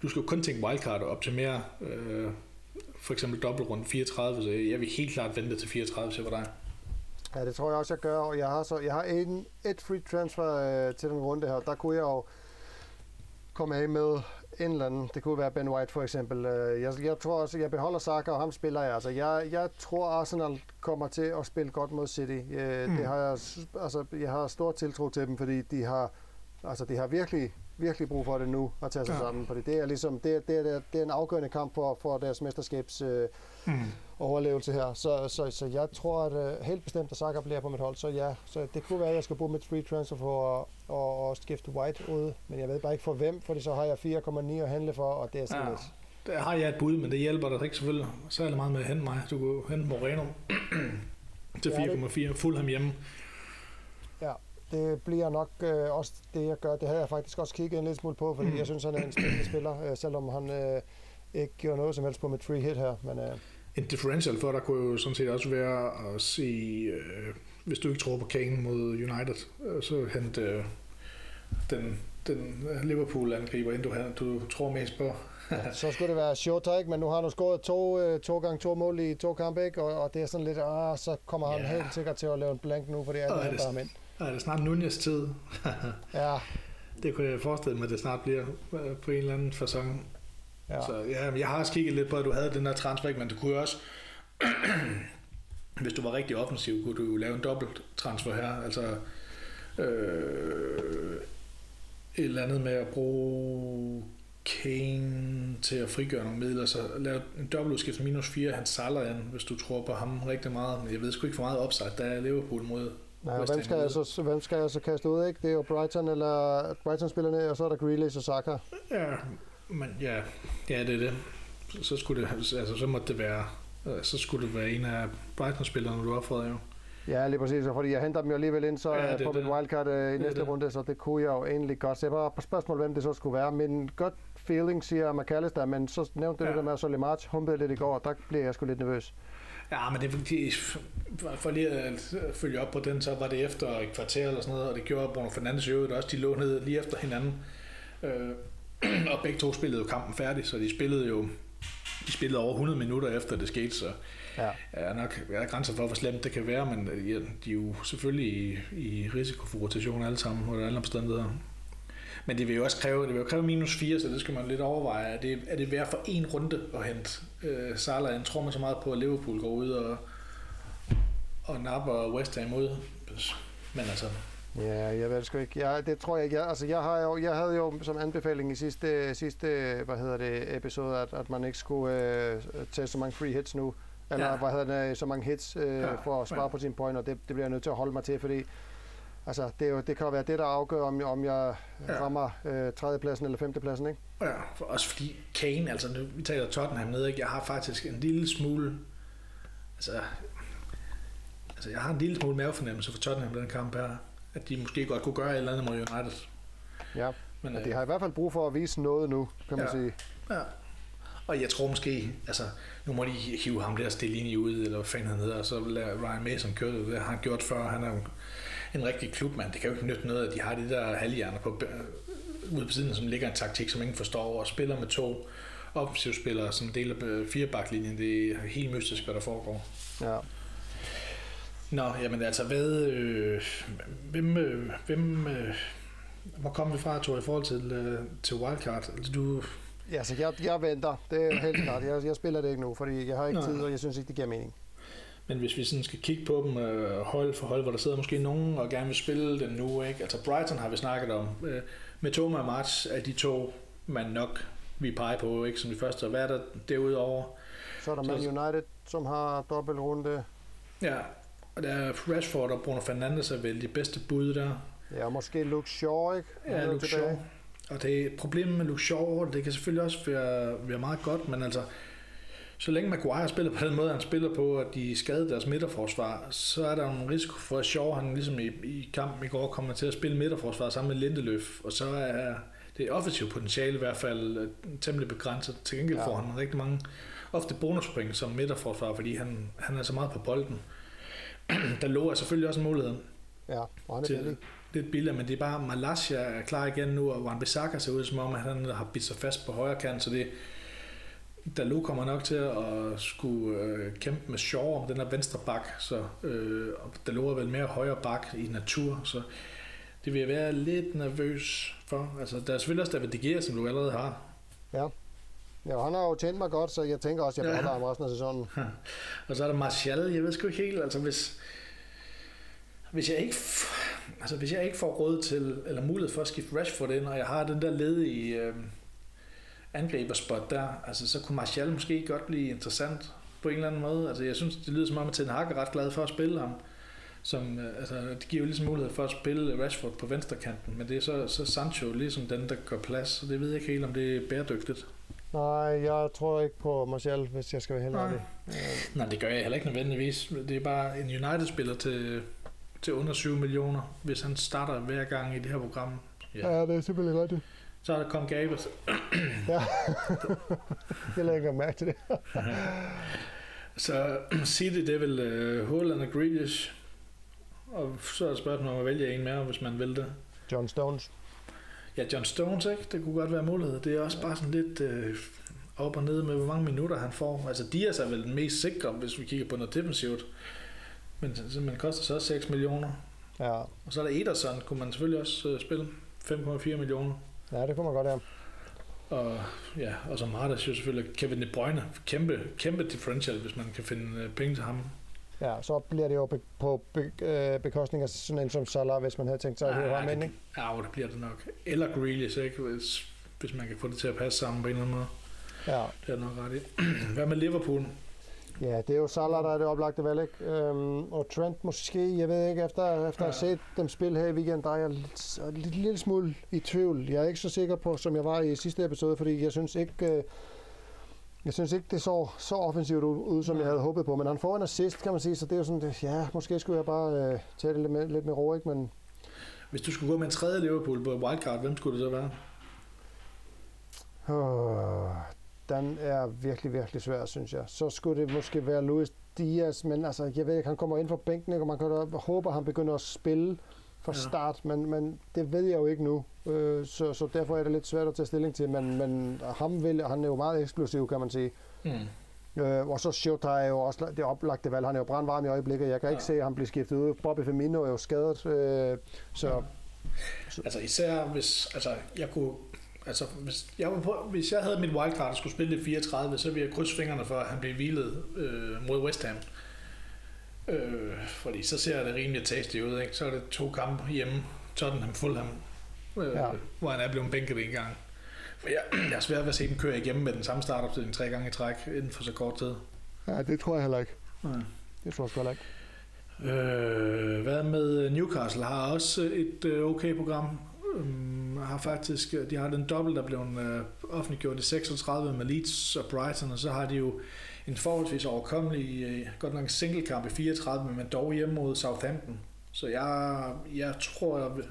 du skal jo kun tænke wildcard og optimere øh, for eksempel dobbeltrunde 34, så jeg vil helt klart vente til 34 så var dig. Ja, det tror jeg også, jeg gør. Og jeg har, så, jeg har en, et free transfer øh, til den runde her. Der kunne jeg jo komme af med en eller anden. Det kunne være Ben White for eksempel. Øh, Jeg, jeg tror også, jeg beholder Saka, og ham spiller jeg. Altså, jeg, jeg tror, Arsenal kommer til at spille godt mod City. Øh, Mm. Det har jeg, altså, jeg har stor tiltro til dem, fordi de har, altså, de har virkelig, virkelig brug for det nu at tage sig Ja. sammen. Fordi det er, ligesom, det, det, er, det er en afgørende kamp for, for deres mesterskabs øh, Mm. Overlevelse her. Så, så, så jeg tror, at uh, helt bestemt, at Saka bliver på mit hold. Så ja, så det kunne være, at jeg skal bruge mit free transfer for at, at, at skifte White ud. Men jeg ved bare ikke for hvem, fordi så har jeg 4,9 at handle for, og det er sådan Ja. lidt. Der har jeg et bud, men det hjælper dig ikke selvfølgelig særlig meget med at hente mig. Du kan hente Moreno [CLEARS THROAT] til Ja, det- 4,4, Fulham hjemme. Ja, det bliver nok øh, også det, jeg gør. Det havde jeg faktisk også kigget en lille smule på, fordi Mm. jeg synes, han er en spændende spiller, øh, selvom han øh, ikke gjorde noget som helst på mit free hit her. Men øh, En differential for dig kunne jo sådan set også være at sige, øh, hvis du ikke tror på Kane mod United, øh, så hent øh, den, den Liverpool-angriber, ind du, du tror mest på. [LAUGHS] så skulle det være Shota, ikke? Men nu har han scoret to, øh, to gange to mål i to kampe, ikke? Og, og det er sådan lidt, ah, så kommer han Ja. helt sikkert til at lave en blank nu, Og alle er det- henter ham ind. Er det snart Nunez tid? Ja, [LAUGHS] det kunne jeg forestille mig, at det snart bliver øh, på en eller anden fasong. Ja. Så ja, jeg har også kigget lidt på, at du havde den der transfer, men du kunne også, [CLEARS THROAT] hvis du var rigtig offensiv, kunne du jo lave en dobbelt transfer her. Altså øh, et eller andet med at bruge Kane til at frigøre nogle midler, så lave en dobbeltudskift minus 4, han Salah ind, hvis du tror på ham rigtig meget. Men jeg ved sgu ikke for meget upside, der er Liverpool mod Ja, hvem skal, jeg så, hvem skal jeg så kaste ud, ikke? Det er jo Brighton, eller Brighton-spillerne, og så er der Grealish og Saka. Ja, men ja, ja det er det. Så, skulle det, altså så måtte det være, øh, så skulle det være en af Brighton-spillerne, du opfordrer jo. Ja, lige præcis, fordi jeg henter dem jo alligevel ind så Ja, det på det. mit wildcard øh, i næste det. runde, så det kunne jeg jo egentlig godt. Jeg var på spørgsmål, hvem det så skulle være. Min gut feeling siger McAllister, men så nævnte du Ja. det der med, at Solly March humpede lidt i går, og der blev jeg sgu lidt nervøs. Ja, men det er fordi, for lige at følge op på den, så var det efter et kvarter eller sådan noget, og det gjorde Bruno Fernandes jo også, de lå ned lige efter hinanden. Øh, [CLEARS THROAT] og begge to spillede jo kampen færdig, så de spillede jo de spillede over 100 minutter efter det skete, så ja. er nok er der grænser for, hvor slemt det kan være, men ja, de er jo selvfølgelig i, i risiko for rotation alle sammen, under alle omstændigheder. Men det vil jo også kræve, det vil jo kræve minus 4, så det skal man lidt overveje. Er det, er det værd for en runde at hente øh, Salah? Jeg tror man så meget på, at Liverpool går ud og, og napper West Ham ud. Men altså, Ja, jeg ved sgu ikke. Ja, det tror jeg ikke. Jeg, altså, jeg, har jo, jeg havde jo som anbefaling i sidste, sidste hvad hedder det, episode, at, at man ikke skulle øh, tage så mange free hits nu. Eller ja. hvad hedder det, så mange hits øh, ja. for at spare ja. på sin point, og det, det bliver jeg nødt til at holde mig til, fordi altså, det, er jo, det kan jo være det, der afgør, om, om jeg ja. rammer øh, tredjepladsen eller femtepladsen, ikke? Ja, for, også fordi Kane, altså nu, vi taler Tottenham ned, ikke? jeg har faktisk en lille smule, altså, altså jeg har en lille smule mavefornemmelse for Tottenham den kamp her at de måske godt kunne gøre et eller andet mod United. Ja, men ja, de har i hvert fald brug for at vise noget nu, kan man ja. sige. Ja. Og jeg tror måske, altså, nu må de hive ham der Stellini ud, eller hvad fanden han hedder, og så lader Ryan Mason køre det. Det har han gjort før. Han er jo en rigtig klubmand. Det kan jo ikke nytte noget, at de har de der halvhjerner på, ude på siden, som ligger en taktik, som ingen forstår, og spiller med to offensivspillere, som deler fire baklinjen. Det er helt mystisk, hvad der foregår. Ja. Nå, jamen altså, hvad, øh, hvem, øh, hvem, øh, hvor kommer vi fra, Tor, i forhold til, øh, til wildcard? Altså, du... Ja, så jeg, jeg venter. Det er helt klart. Jeg, jeg spiller det ikke nu, fordi jeg har ikke Nå. tid, og jeg synes ikke, det giver mening. Men hvis vi sådan skal kigge på dem øh, hold for hold, hvor der sidder måske nogen og gerne vil spille den nu, ikke? Altså Brighton har vi snakket om. Øh, med Thomas og March er de to, man nok vi peger på, ikke? Som de første. Hvad er der derudover? Så er der Man United, som har dobbeltrunde. Ja, og der er Rashford og Bruno Fernandes er vel de bedste bud der. Ja, måske Luke Shaw, ikke? Ja, Luke Shaw. Og det problemet med Luke Shaw, det kan selvfølgelig også være, være meget godt, men altså, så længe Maguire spiller på den måde, han spiller på, at de skader deres midterforsvar, så er der en risiko for, at Shaw, han ligesom i, i kampen i går, kommer til at spille midterforsvar sammen med Lindeløf, og så er det offensivt potentiale i hvert fald øh, temmelig begrænset. Til gengæld ja. får han rigtig mange, ofte bonuspoint som midterforsvar, fordi han, han er så meget på bolden. [CLEARS THROAT] der lå er selvfølgelig også en mulighed. Ja, og til, billig. Lidt billigere, men det er bare, Malaysia er klar igen nu, og Wan Bissaka ser ud som om, at han har bidt sig fast på højre kant, så det, Dalot kommer nok til at skulle øh, kæmpe med Shaw om den her venstre bak, så øh, Dalot er vel mere højre bak i natur, så det vil jeg være lidt nervøs for. Altså, der er selvfølgelig også David De Gea, som du allerede har. Ja. Ja, han har jo tjent mig godt, så jeg tænker også, at jeg beholder ja. ham resten af sæsonen. [LAUGHS] Og så er der Martial, jeg ved sgu ikke helt, altså hvis, hvis jeg ikke, altså hvis jeg ikke får råd til, eller mulighed for at skifte Rashford ind, og jeg har den der ledige øh, angriberspot der, altså så kunne Martial måske godt blive interessant på en eller anden måde. Altså jeg synes, det lyder som om, at Ten Hag er ret glad for at spille ham. Som, øh, altså, det giver jo ligesom mulighed for at spille Rashford på venstrekanten, men det er så, så Sancho ligesom den, der gør plads, så det ved jeg ikke helt, om det er bæredygtigt. Nej, jeg tror ikke på Martial, hvis jeg skal være helt ærlig. Nej, det gør jeg heller ikke nødvendigvis. Det er bare en United-spiller til, til under 7 millioner, hvis han starter hver gang i det her program. Ja, ja det er simpelthen rigtigt. Så er der kommet Gabers. [CLEARS THROAT] ja, jeg lægger ikke mærke til det. [LAUGHS] så [CLEARS THROAT] City, det er vel uh, Holland og Grealish. Og så er det spørgsmål om at vælge en mere, hvis man vil det. John Stones. Ja, John Stones, ikke? Det kunne godt være mulighed. Det er også bare sådan lidt øh, op og ned med, hvor mange minutter han får. Altså, Dias er vel den mest sikre, hvis vi kigger på noget defensivt. Men man koster så også 6 millioner. Ja. Og så er der Ederson, kunne man selvfølgelig også øh, spille. 5,4 millioner. Ja, det kunne man godt have. Og, ja, og så Martes jo selvfølgelig Kevin De Bruyne. Kæmpe, kæmpe differential, hvis man kan finde øh, penge til ham. Ja, så bliver det jo be- på be- øh, bekostning af sådan en som Salah, hvis man havde tænkt sig at høre ham ind, ikke? Ja, det bliver det nok. Eller Grealish, ikke? Hvis, hvis man kan få det til at passe sammen på en eller anden måde. Ja. Det er nok ret i. [CLEARS THROAT] Hvad med Liverpool? Ja, det er jo Salah, der er det oplagte valg, ikke? Øhm, og Trent måske, jeg ved ikke, efter, efter ja. at have set dem spille her i weekenden, der er jeg lidt, lidt, lille smule i tvivl. Jeg er ikke så sikker på, som jeg var i sidste episode, fordi jeg synes ikke, øh, jeg synes ikke, det så så offensivt ud, som jeg havde håbet på, men han får en assist, kan man sige, så det er jo sådan, det, ja, måske skulle jeg bare øh, tage det lidt med, lidt med ro, ikke? Men... Hvis du skulle gå med en tredje Liverpool på wildcard, hvem skulle det så være? Oh, den er virkelig, virkelig svær, synes jeg. Så skulle det måske være Luis Dias, men altså, jeg ved ikke, han kommer ind fra bænken, ikke? og man kan da håbe, at han begynder at spille fra Ja. start, men, men det ved jeg jo ikke nu, øh, så, så derfor er det lidt svært at tage stilling til, men, men ham vil, han er jo meget eksplosiv, kan man sige. Mm. Øh, og så Shota er jo også det oplagte valg. Han er jo brandvarm i øjeblikket. Jeg kan ikke Ja. se, at han bliver skiftet ud. Bobby Firmino er jo skadet. Øh, så Altså især hvis, altså jeg kunne, altså hvis jeg, var på, hvis jeg havde mit wildcard og skulle spille det 34, så ville jeg krydse fingrene for, at han blev hvilet øh, mod West Ham. Øh, fordi så ser det rimelig tasty ud, ikke? Så er det to kampe hjemme, Tottenham, Fulham, øh, Ja. hvor han er blevet bænket en gang. For jeg, [CLEARS THROAT] jeg er svært ved at se dem køre igennem med den samme startopstilling tre gange i træk inden for så kort tid. ja, det tror jeg heller ikke. Ja. Det tror jeg heller ikke. Øh, hvad med Newcastle har også et øh, okay program. Um, har faktisk, de har den dobbelt, der blev øh, offentliggjort i 36 med Leeds og Brighton, og så har de jo en forholdsvis overkommelig, øh, godt nok en singlekamp i 34, men dog hjemme mod Southampton. Så jeg, jeg tror, jeg vil,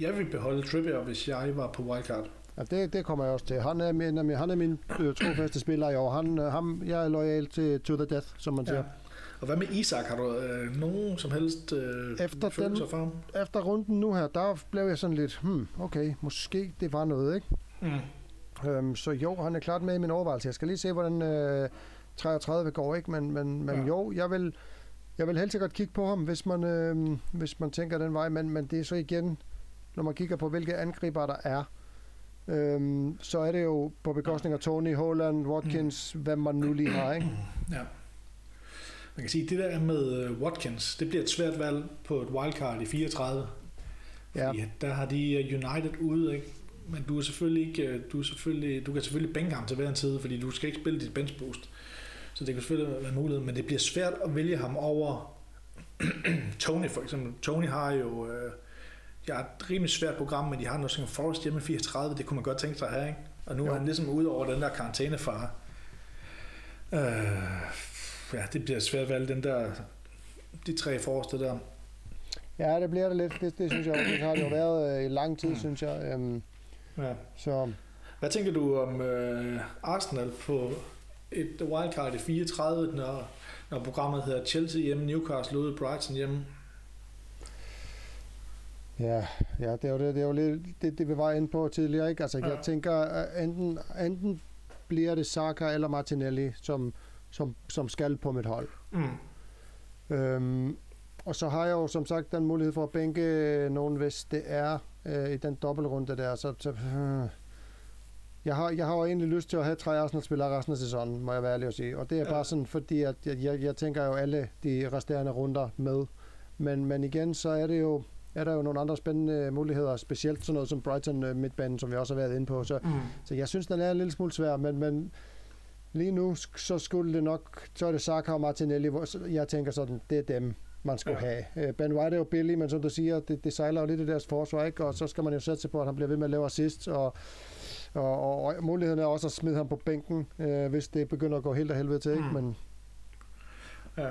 jeg vil beholde Trippier, hvis jeg var på wildcard. Ja, det, det kommer jeg også til. Han er min, han er min øh, trofaste spiller i år. Han, øh, ham, jeg er lojal til to the death, som man siger. Ja. Og hvad med Isak? Har du øh, nogen som helst øh, Efter den- for ham? Efter runden nu her, der blev jeg sådan lidt, hmm, okay, måske det var noget, ikke? Mm. Øhm, så jo, han er klart med i min overvejelse. Jeg skal lige se, hvordan øh, 33 går, ikke? Men, men, men Ja. jo, jeg vil, jeg vil helt sikkert kigge på ham, hvis man, øh, hvis man tænker den vej. Men, men det er så igen, når man kigger på, hvilke angriber der er, øhm, så er det jo på bekostning af Tony, Holland, Watkins, hvem man nu lige har, ikke? Ja. Man kan sige, at det der med øh, Watkins, det bliver et svært valg på et wildcard i 34. Ja. Fordi der har de øh, United ude, ikke? Men du er selvfølgelig ikke, øh, du, er selvfølgelig, du kan selvfølgelig bænke ham til hver en tid, fordi du skal ikke spille dit bench boost. Så det kan selvfølgelig være mulighed, men det bliver svært at vælge ham over [CLEARS THROAT] Tony for eksempel. Tony har jo øh, jeg har et rimelig svært program, men de har noget som Forrest hjemme i 34, det kunne man godt tænke sig at have, ikke? Og nu Jo. er han ligesom ude over den der karantænefare. Øh, ja, det bliver svært at valge den der, de tre forreste der. Ja, det bliver det lidt. Det, det synes jeg, det har det jo [CLEARS THROAT] været øh, i lang tid, synes jeg. Øhm, Ja. så Hvad tænker du om øh, Arsenal på et wildcard i 34, når, når programmet hedder Chelsea hjemme, Newcastle ude, Brighton hjemme? Ja, ja, det er jo det, det, er jo lidt, det, det vi var inde på tidligere, ikke? Altså, ja. Jeg tænker, enten, enten bliver det Saka eller Martinelli, som, som, som skal på mit hold. Mm. Øhm, og så har jeg jo som sagt den mulighed for at bænke nogen, hvis det er øh, i den dobbeltrunde der. Så, så, øh, jeg, har, jeg har jo egentlig lyst til at have tre Arsenal-spillere resten af sæsonen, må jeg være ærlig at sige. Og det er Ja. bare sådan, fordi at jeg, jeg, jeg tænker jo alle de resterende runder med. Men, men igen, så er det jo er der jo nogle andre spændende muligheder, specielt sådan noget som Brighton øh, midtbanen, som vi også har været inde på. Så, Mm. så jeg synes, den er en lille smule svær, men, men lige nu, så skulle det nok, så er det Saka og Martinelli, hvor jeg tænker sådan, det er dem, man skulle Ja. ja. have. Øh, Ben White er jo billig, men som du siger, det, det sejler jo lidt i deres forsvar, ikke? og så skal man jo sætte sig på, at han bliver ved med at lave assist, og, og, og, og muligheden er også at smide ham på bænken, øh, hvis det begynder at gå helt af helvede til, ikke? Mm. Men, Ja.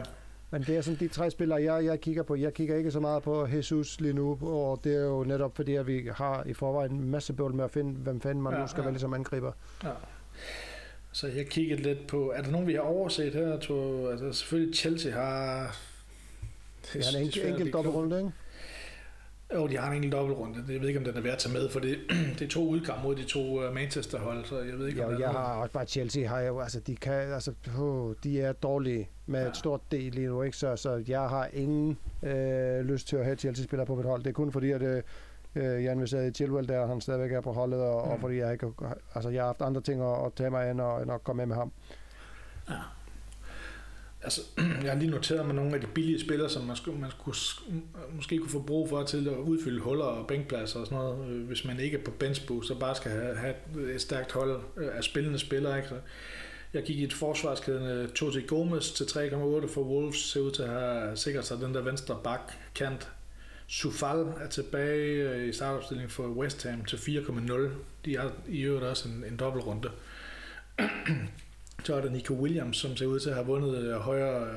men det er sådan de tre spillere, jeg, jeg kigger på. Jeg kigger ikke så meget på Jesus lige nu, og det er jo netop fordi, at vi har i forvejen en masse bøvl med at finde, hvem fanden man Ja, nu skal ja. vælge som angriber. Ja. Så jeg kiggede lidt på, er der nogen, vi har overset her? Jeg tror, altså selvfølgelig Chelsea har... Det er en enkelt, enkelt dobbeltrunde, ikke? Jo, de har en enkelt dobbeltrunde. Jeg ved ikke, om den er værd at tage med, for det, [CLEARS THROAT] det er to udkampe mod de to uh, Manchester-hold, så jeg ved ikke, om og der jeg er har også bare Chelsea har jo, altså de kan, altså oh, de er dårlige med Ja. et stort D lige nu, ikke? Så, så jeg har ingen øh, lyst til at have Chelsea-spillere på mit hold. Det er kun fordi, at øh, øh, Jan sige, at Chilwell der, han stadigvæk er på holdet, og, mm. og fordi jeg ikke, altså jeg har haft andre ting at, at tage mig end at, end at komme med med ham. Ja. Altså, [CLEARS THROAT] jeg har lige noteret mig nogle af de billige spillere, som man, skulle, man skulle, måske kunne få brug for til at udfylde huller og bænkpladser og sådan noget, øh, hvis man ikke er på benchboost, så bare skal have, have et stærkt hold øh, af spillende spillere. Ikke? Så jeg gik i et forsvarskæden Totti Gomes til 3,8 for Wolves, ser ud til at have sikret sig den der venstre bak kant. Sufal er tilbage øh, i startopstillingen for West Ham til 4,0. De har i øvrigt også en, en dobbeltrunde. [CLEARS THROAT] Så er der Nico Williams, som ser ud til at have vundet øh, højre,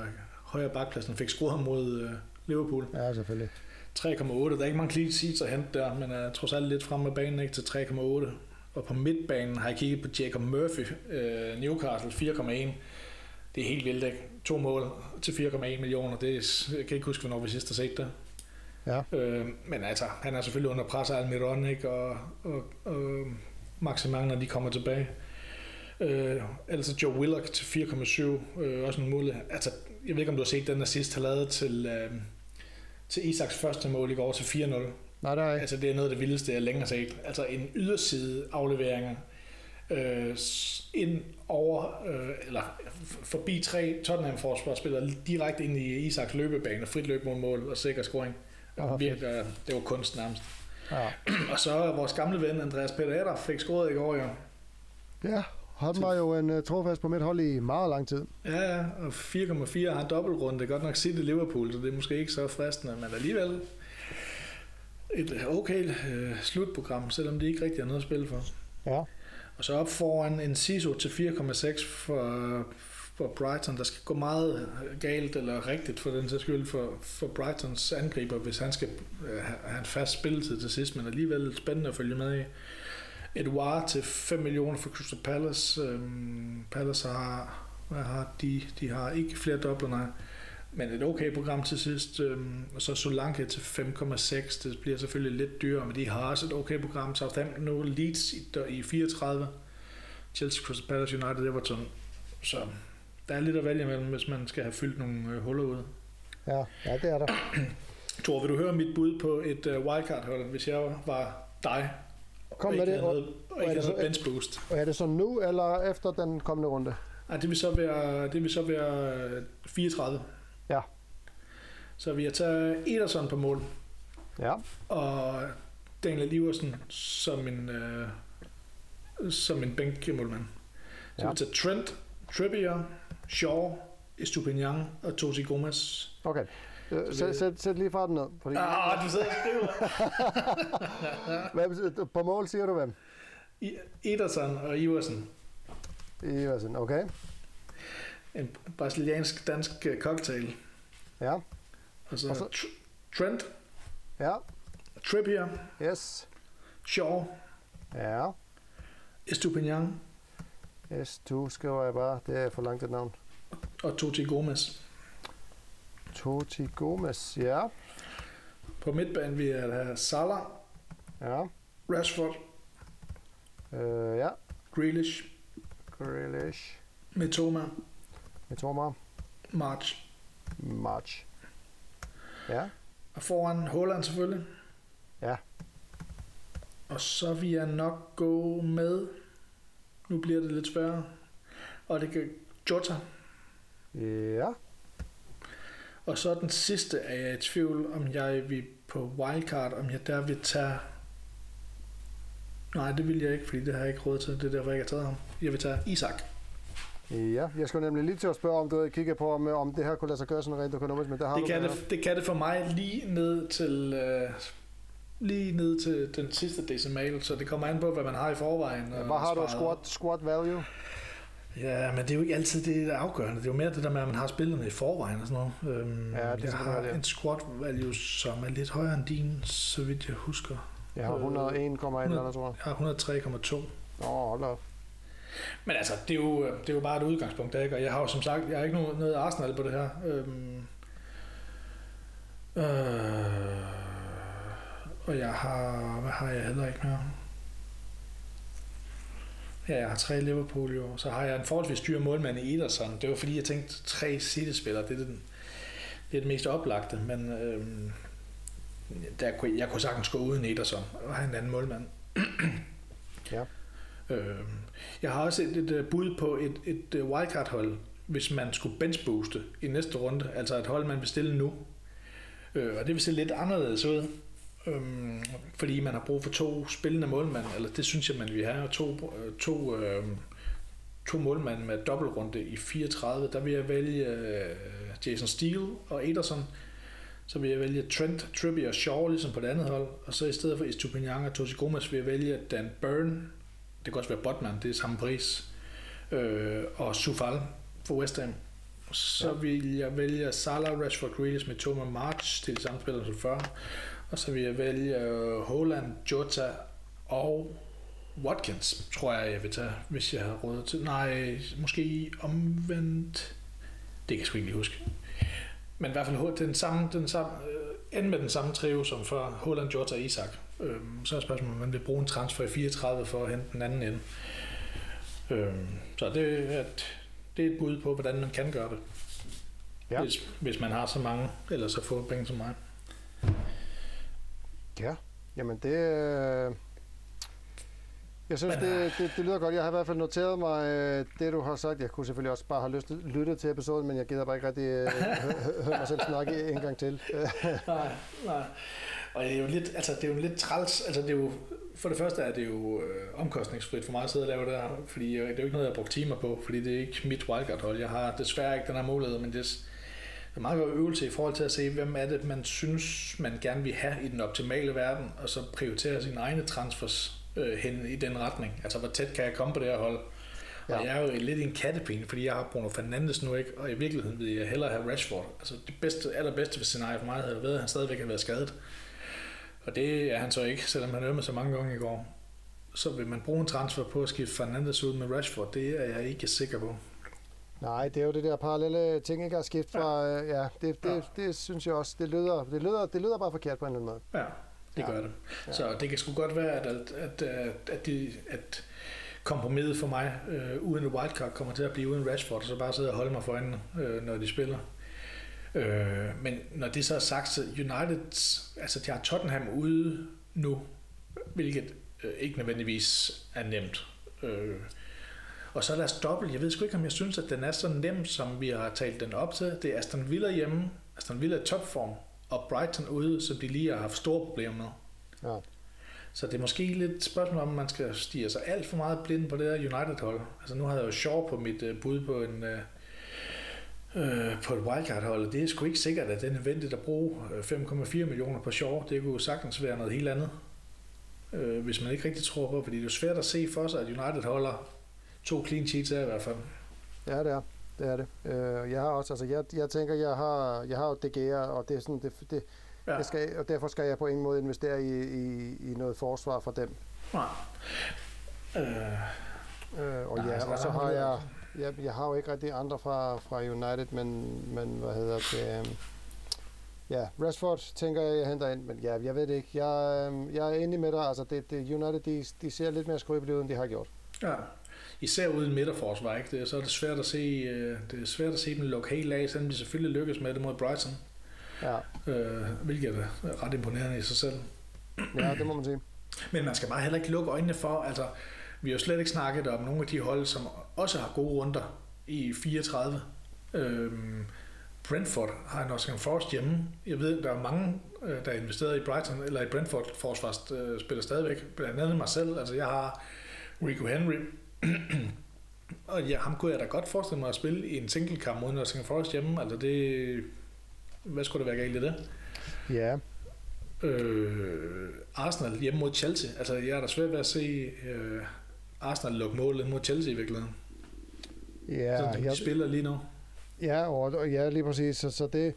højre bakpladsen fik ham mod øh, Liverpool. Ja, selvfølgelig. 3,8. Der er ikke mange clean sheets at hente der, men er trods alt lidt frem med banen ikke, til 3,8. Og på midtbanen har jeg kigget på Jacob Murphy, øh, Newcastle 4,1. Det er helt vildt, ikke? to mål til 4,1 millioner. Det er, jeg kan ikke huske, hvornår vi sidst har set det. Ja. Øh, men altså, han er selvfølgelig under pres af Almiron, ikke? Og, og, og Maximin, når de kommer tilbage. Øh, ellers Joe Willock til 4,7, øh, også en mulighed. Altså, jeg ved ikke, om du har set den assist, han lavede til, øh, til Isaks første mål i går til 4-0. Nej, der er ikke. Altså, det er noget af det vildeste, jeg længe har set. Altså, en yderside afleveringer øh, ind over, øh, eller forbi tre Tottenham forsvarsspillere direkte ind i Isaks løbebane, frit løb mod mål og sikker scoring. Åh, Virkelig, øh, det var kunst nærmest. Ja. Og så vores gamle ven Andreas Peter Etter fik scoret i går, jo. ja, han var jo en uh, trofast på mit hold i meget lang tid. Ja, ja, og 4,4 har dobbeltrunde. Godt nok City Liverpool, så det er måske ikke så fristende, men alligevel et okay øh, slutprogram, selvom de ikke rigtig har noget at spille for. Ja. Og så op foran en CISO til 4,6 for, for Brighton. Der skal gå meget galt eller rigtigt for den sags skyld for, for Brightons angriber, hvis han skal øh, have en fast spilletid til sidst, men alligevel spændende at følge med i. Edouard til 5 millioner for Crystal Palace. Øhm, Palace har, hvad har de? De har ikke flere dobler, nej. Men et okay program til sidst. Øhm, og så Solanke til 5,6. Det bliver selvfølgelig lidt dyrere, men de har også et okay program. Southampton nu Leeds i, i 34. Chelsea, Crystal Palace, United, Everton. Så der er lidt at vælge imellem, hvis man skal have fyldt nogle øh, huller ud. Ja, ja, det er der. [CLEARS THROAT] Tor, vil du høre mit bud på et øh, wildcard-hold, hvis jeg var dig? Kom og med det. Og, noget, og er ikke det så- bench boost. og er det så nu, eller efter den kommende runde? Ej, det vil så være, det vil så være øh, 34. Ja. Så vi har taget Ederson på mål, Ja, og Daniel Iversen som en, øh, som en bænkmålmand. Så Ja. vi tager Trent, Trippier, Shaw, Estupinian og Tosi Gomez. okay. Øh, Sæt, sæt, sæt lige farten ned. Fordi, Ah, du sidder og skriver. [LAUGHS] Hvem, på mål siger du hvem? I- Ederson og Iversen. Iversen, okay. En brasiliansk-dansk øh, cocktail. Ja, Og så, Og så- Tr- Trent, ja, Trippier, yes, Shaw, ja. Estupinian S2 skriver jeg bare, det er for langt et navn. og Totti Gomez. Toti Gomez, ja, På midtbanen vil jeg have Salah, ja, Rashford, øh, ja. Grealish, Grealish, Mitoma, Mitoma, March. March. Ja, Og foran Holland selvfølgelig. Ja. Og så vil jeg nok gå med, nu bliver det lidt sværere, og det kan Jota. ja, Og så den sidste er jeg i tvivl, om jeg vil på wildcard, om jeg der vil tage... Nej, det vil jeg ikke, fordi det har jeg ikke råd til. Det er derfor, jeg ikke har taget ham. Jeg vil tage Isak. ja. Jeg skulle nemlig lige til at spørge, om du havde kigget på, om, om det her kunne lade sig gøre sådan rent økonomisk, men det har Det du kan det, det kan det for mig lige ned til... Øh, lige ned til den sidste decimal, så det kommer an på, hvad man har i forvejen. Ja, Hvad har du squat, squat value? Ja, men det er jo ikke altid det, der er afgørende. Det er jo mere det der med, at man har spillerne i forvejen og sådan noget. Øhm, Ja, det jeg har det. en squat value, som er lidt højere end din, så vidt jeg husker. Jeg har Øh, 101,1 eller andet, tror jeg. Jeg har 103,2. Åh, hold op. Men altså, det er, jo, det er jo bare et udgangspunkt, ikke? Og jeg har jo som sagt, jeg har ikke noget, noget Arsenal på det her. Øhm, øh, og jeg har, hvad har jeg heller ikke mere? Ja, jeg har tre Liverpool jo. Så har jeg en forholdsvis dyr målmand i Ederson. Det var fordi, jeg tænkte, tre City-spillere, det er, den, det er det mest oplagte. Men øhm, der, kunne- jeg kunne sagtens gå uden Ederson og have en anden målmand. [CLEARS THROAT] Ja. Øhm, jeg har også et, et øh, bud på et, et øh, wildcard-hold, hvis man skulle benchbooste i næste runde, altså et hold, man vil stille nu. Øh, og det vil se lidt anderledes ud, øhm, fordi man har brug for to spillende målmænd, eller det synes jeg, man vil have, og to, øh, to, øh, to målmænd med dobbeltrunde i 34. Der vil jeg vælge øh, Jason Steele og Ederson, så vil jeg vælge Trent, Trippier og Shaw, ligesom på det andet hold. Og så i stedet for Estupinian og Tosi Gomez vil jeg vælge Dan Burn. Det kan også være Botman, det er samme pris. Øh, og Sufal for West Ham. Så Ja. vil jeg vælge Salah, Rashford, Grealish med Thomas March til samme spillere som før. Og så vil jeg vælge øh, Holland, Jota og Watkins, tror jeg, jeg vil tage, hvis jeg har råd til. Nej, måske omvendt. Det kan jeg sgu ikke lige huske. Men i hvert fald den samme, den samme, øh, end med den samme trio som for Holland, Jota og Isak. Øh, så er spørgsmålet, om man vil bruge en transfer i 34 for at hente den anden ende. Øh, så det er, et, det er et bud på, hvordan man kan gøre det. Ja. Hvis, hvis man har så mange, eller så få penge som mig. Ja, jamen det... Øh, jeg synes, Men, det, det, det lyder godt. Jeg har i hvert fald noteret mig øh, det, du har sagt. Jeg kunne selvfølgelig også bare have lyst til lytte til episoden, men jeg gider bare ikke rigtig øh, høre mig selv snakke en gang til. [LAUGHS] nej, nej. Og det er jo lidt, altså, det er jo lidt træls. Altså, det er jo, for det første er det jo øh, omkostningsfrit for mig at sidde og lave det her, fordi øh, det er jo ikke noget, jeg har brugt timer på, fordi det er ikke mit wildcard-hold. Jeg har desværre ikke den her mulighed, men det, er meget god øvelse i forhold til at se, hvem er det, man synes, man gerne vil have i den optimale verden, og så prioritere sine egne transfers øh, hen i den retning. Altså, hvor tæt kan jeg komme på det her hold? Ja. Og jeg er jo lidt i en kattepine, fordi jeg har Bruno Fernandes nu ikke, og i virkeligheden vil jeg hellere have Rashford. Altså det bedste, allerbedste scenarie for mig havde været, at han stadigvæk har været skadet. Og det er han så ikke, selvom han øvede så mange gange i går. Så vil man bruge en transfer på at skifte Fernandes ud med Rashford, det er jeg ikke sikker på. Nej, det er jo det der parallelle ting, ikke at skifte fra, ja, øh, ja det, det, ja. det, det, synes jeg også, det lyder, det, lyder, det lyder bare forkert på en eller anden måde. Ja, det ja. gør det. Ja. Så det kan sgu godt være, at, at, at, at, de, at kompromiset for mig øh, uden wildcard kommer til at blive uden Rashford, og så bare sidde og holde mig for øjnene, øh, når de spiller. Øh, men når det så er sagt, så United, altså de har Tottenham ude nu, hvilket øh, ikke nødvendigvis er nemt. Øh, og så er deres dobbelt. Jeg ved sgu ikke, om jeg synes, at den er så nem, som vi har talt den op til. Det er Aston Villa hjemme, Aston Villa i topform, og Brighton ude, som de lige har haft store problemer med. Ja. Så det er måske lidt et spørgsmål om, man skal stige sig alt for meget blind på det her United-hold. Altså nu havde jeg jo Shaw på mit uh, bud på en... Uh, øh, på et wildcard-hold. Det er sgu ikke sikkert, at det er nødvendigt at bruge 5,4 millioner på Shaw. Det kunne sagtens være noget helt andet, øh, hvis man ikke rigtig tror på, fordi det er jo svært at se for sig, at United holder to clean sheets af i hvert fald. Ja, det er. Det er det. Øh, jeg har også, altså jeg, jeg tænker, jeg har, jeg har jo DG'er, og det er sådan, det, det, ja. det skal, og derfor skal jeg på ingen måde investere i, i, i noget forsvar for dem. Nej. Øh, øh, og nej, ja, altså, og så har jeg, jeg, jeg har jo ikke rigtig andre fra, fra United, men, men hvad hedder det, um, ja, Rashford tænker jeg, jeg henter ind, men ja, jeg ved det ikke. Jeg, um, jeg er enig med dig, altså det, det United, de, de ser lidt mere skrøbelige ud, end de har gjort. Ja, især uden midterforsvar, ikke? Det, så er det svært at se, øh, det er svært at se dem lukke helt af, selvom de selvfølgelig lykkes med det mod Brighton. Ja. Øh, hvilket er ret imponerende i sig selv. Ja, det må man sige. [CLEARS THROAT] Men man skal bare heller ikke lukke øjnene for, altså, vi har jo slet ikke snakket om nogle af de hold, som også har gode runder i 34. Øhm, Brentford har en Nottingham Forest hjemme. Jeg ved, der er mange, øh, der er investeret i Brighton, eller i Brentford forsvars øh, spiller stadigvæk. Blandt andet mig selv. Altså, jeg har Rico Henry, [CLEARS THROAT] og ja, ham kunne jeg da godt forestille mig at spille i en single kamp mod Nottingham Forest hjemme. Altså det... Hvad skulle det være galt i det? Ja. Øh, Arsenal hjemme mod Chelsea. Altså jeg er da svært ved at se øh, Arsenal lukke målet mod Chelsea i virkeligheden. Ja. Så de jeg... spiller lige nu. Ja, og, ja, lige præcis. Så, så det,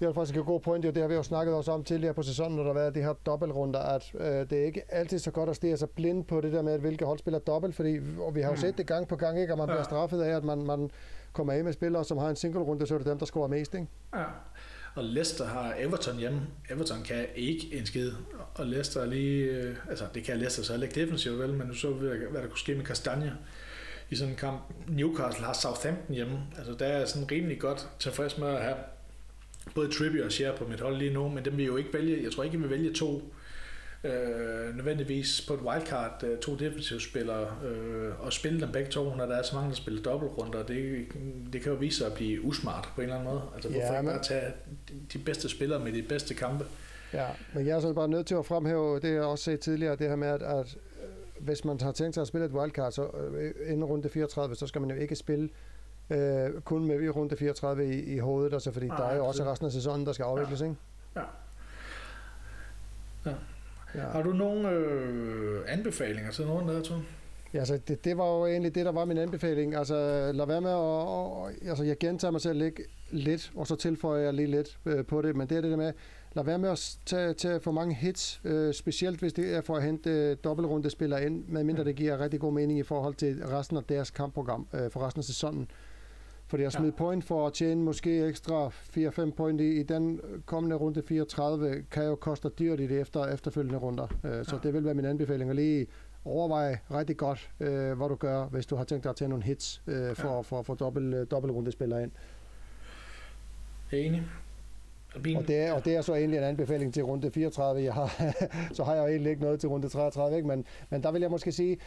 det er faktisk en god point, det har vi jo snakket også om tidligere på sæsonen, når der har været de her dobbeltrunder, at øh, det er ikke altid så godt at stige sig blind på det der med, at hvilke hold spiller dobbelt, fordi og vi har jo mm. set det gang på gang, ikke, at man ja. bliver straffet af, at man, man kommer af med spillere, som har en single runde, så er det dem, der scorer mest. Ikke? Ja. Og Leicester har Everton hjemme. Everton kan ikke en skid. Og Leicester er lige... Øh, altså, det kan Leicester så ikke defensivt, vel? Men nu så vi, hvad der kunne ske med Kastanje i sådan en kamp. Newcastle har Southampton hjemme. Altså, der er sådan rimelig godt tilfreds med at have både Trippier og Share på mit hold lige nu, men dem vil jo ikke vælge, jeg tror ikke, jeg vil vælge to øh, nødvendigvis på et wildcard, øh, to defensive spillere, øh, og spille dem begge to, når der er så mange, der spiller dobbeltrunder. Det, det kan jo vise sig at blive usmart på en eller anden måde. Altså, hvorfor ja, ikke bare tage de bedste spillere med de bedste kampe? Ja, men jeg er så bare nødt til at fremhæve det, jeg også set tidligere, det her med, at, at hvis man har tænkt sig at spille et wildcard, så øh, inden runde 34, så skal man jo ikke spille øh, kun med runde 34 i, i hovedet, altså, fordi Nej, der er jo også resten af sæsonen, der skal afvikles, ja. ikke? Ja. ja. ja. Har du nogle øh, anbefalinger til nogen der, Tom? Ja, altså, det, det var jo egentlig det, der var min anbefaling. Altså, lad være med at... Og, og, altså, jeg gentager mig selv lidt, lidt, og så tilføjer jeg lige lidt øh, på det, men det er det der med, lad være med at tage, tage for mange hits, øh, specielt hvis det er for at hente øh, dobbeltrundespillere ind, medmindre det giver rigtig god mening i forhold til resten af deres kampprogram øh, for resten af sæsonen. Fordi at smide ja. point for at tjene måske ekstra 4-5 point i, i den kommende runde 34, kan jo koste dyrt i det efter, efterfølgende runder. Uh, så ja. det vil være min anbefaling at lige overveje rigtig godt, uh, hvad du gør, hvis du har tænkt dig at tage nogle hits uh, for, ja. for, for, for dobbelt, dobbeltrundespillere ind. Enig. Og det, er, og det er så egentlig en anbefaling til runde 34. Jeg har, [LAUGHS] så har jeg jo egentlig ikke noget til runde 33, ikke? Men, men der vil jeg måske sige,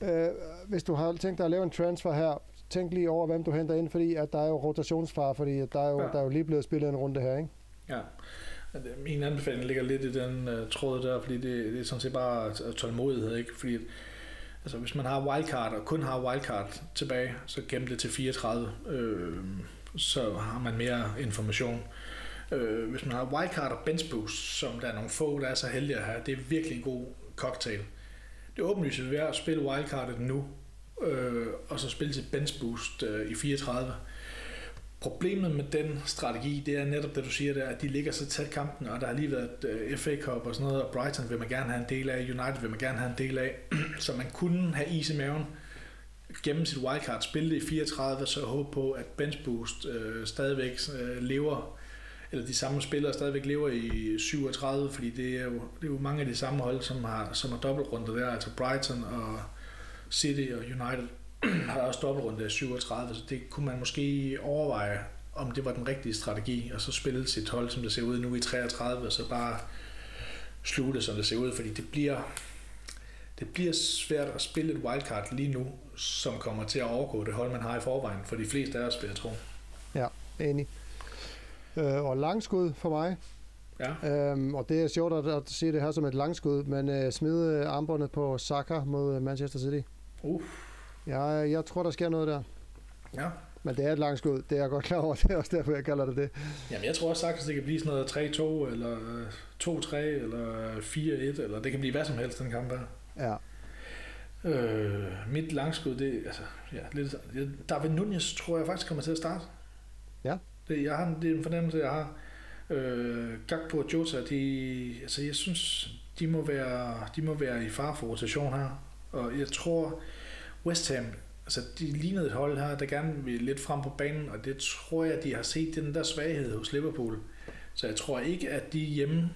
øh, hvis du har tænkt dig at lave en transfer her, tænk lige over, hvem du henter ind, fordi at der er jo rotationsfar, fordi at der, er jo, ja. der er jo lige blevet spillet en runde her, ikke? Ja. Min anbefaling ligger lidt i den uh, tråd der, fordi det, det er sådan set bare tålmodighed, ikke? Fordi altså, hvis man har wildcard og kun har wildcard tilbage, så gem det til 34, øh, så har man mere information. Øh, hvis man har wildcard og bench boost, som der er nogle få, der er så heldige at have, det er virkelig en god cocktail. Det åbenlyse vil være at spille wildcardet nu, øh, og så spille til bench boost øh, i 34. Problemet med den strategi, det er netop det, du siger der, at de ligger så tæt kampen, og der har lige været øh, FA Cup og sådan noget, og Brighton vil man gerne have en del af, United vil man gerne have en del af, [CLEARS THROAT] så man kunne have is i maven, gemme sit wildcard, spille det i 34, så håbe på, at bench boost øh, stadigvæk øh, lever eller de samme spillere stadigvæk lever i 37, fordi det er jo, det er jo mange af de samme hold, som har, som har dobbeltrunder der, altså Brighton og City og United [CLEARS THROAT] har også dobbeltrunde i 37, så det kunne man måske overveje, om det var den rigtige strategi, og så spille sit hold, som det ser ud nu i 33, og så bare slutte, som det ser ud, fordi det bliver, det bliver svært at spille et wildcard lige nu, som kommer til at overgå det hold, man har i forvejen, for de fleste af os, vil jeg tro. Ja, enig øh, og langskud for mig. Ja. Øhm, og det er sjovt at, at sige det her som et langskud, men øh, smide øh, armbåndet på Saka mod Manchester City. Uh. Ja, jeg tror, der sker noget der. Ja. Men det er et langskud, det er jeg godt klar over. [LAUGHS] Det er også derfor, jeg kalder det det. Jamen, jeg tror også sagtens, det kan blive sådan noget 3-2, eller 2-3, eller 4-1, eller det kan blive hvad som helst, den kamp der. Ja. Øh, mit langskud, det altså, ja, lidt, David Nunez tror jeg faktisk kommer til at starte. Ja. Det, jeg har, det er en fornemmelse, jeg har. Øh, Gakpo og Jota, de, altså jeg synes, de må, være, de må være i far for rotation her. Og jeg tror, West Ham, altså de lignede et hold her, der gerne vil lidt frem på banen, og det tror jeg, de har set den der svaghed hos Liverpool. Så jeg tror ikke, at de hjemme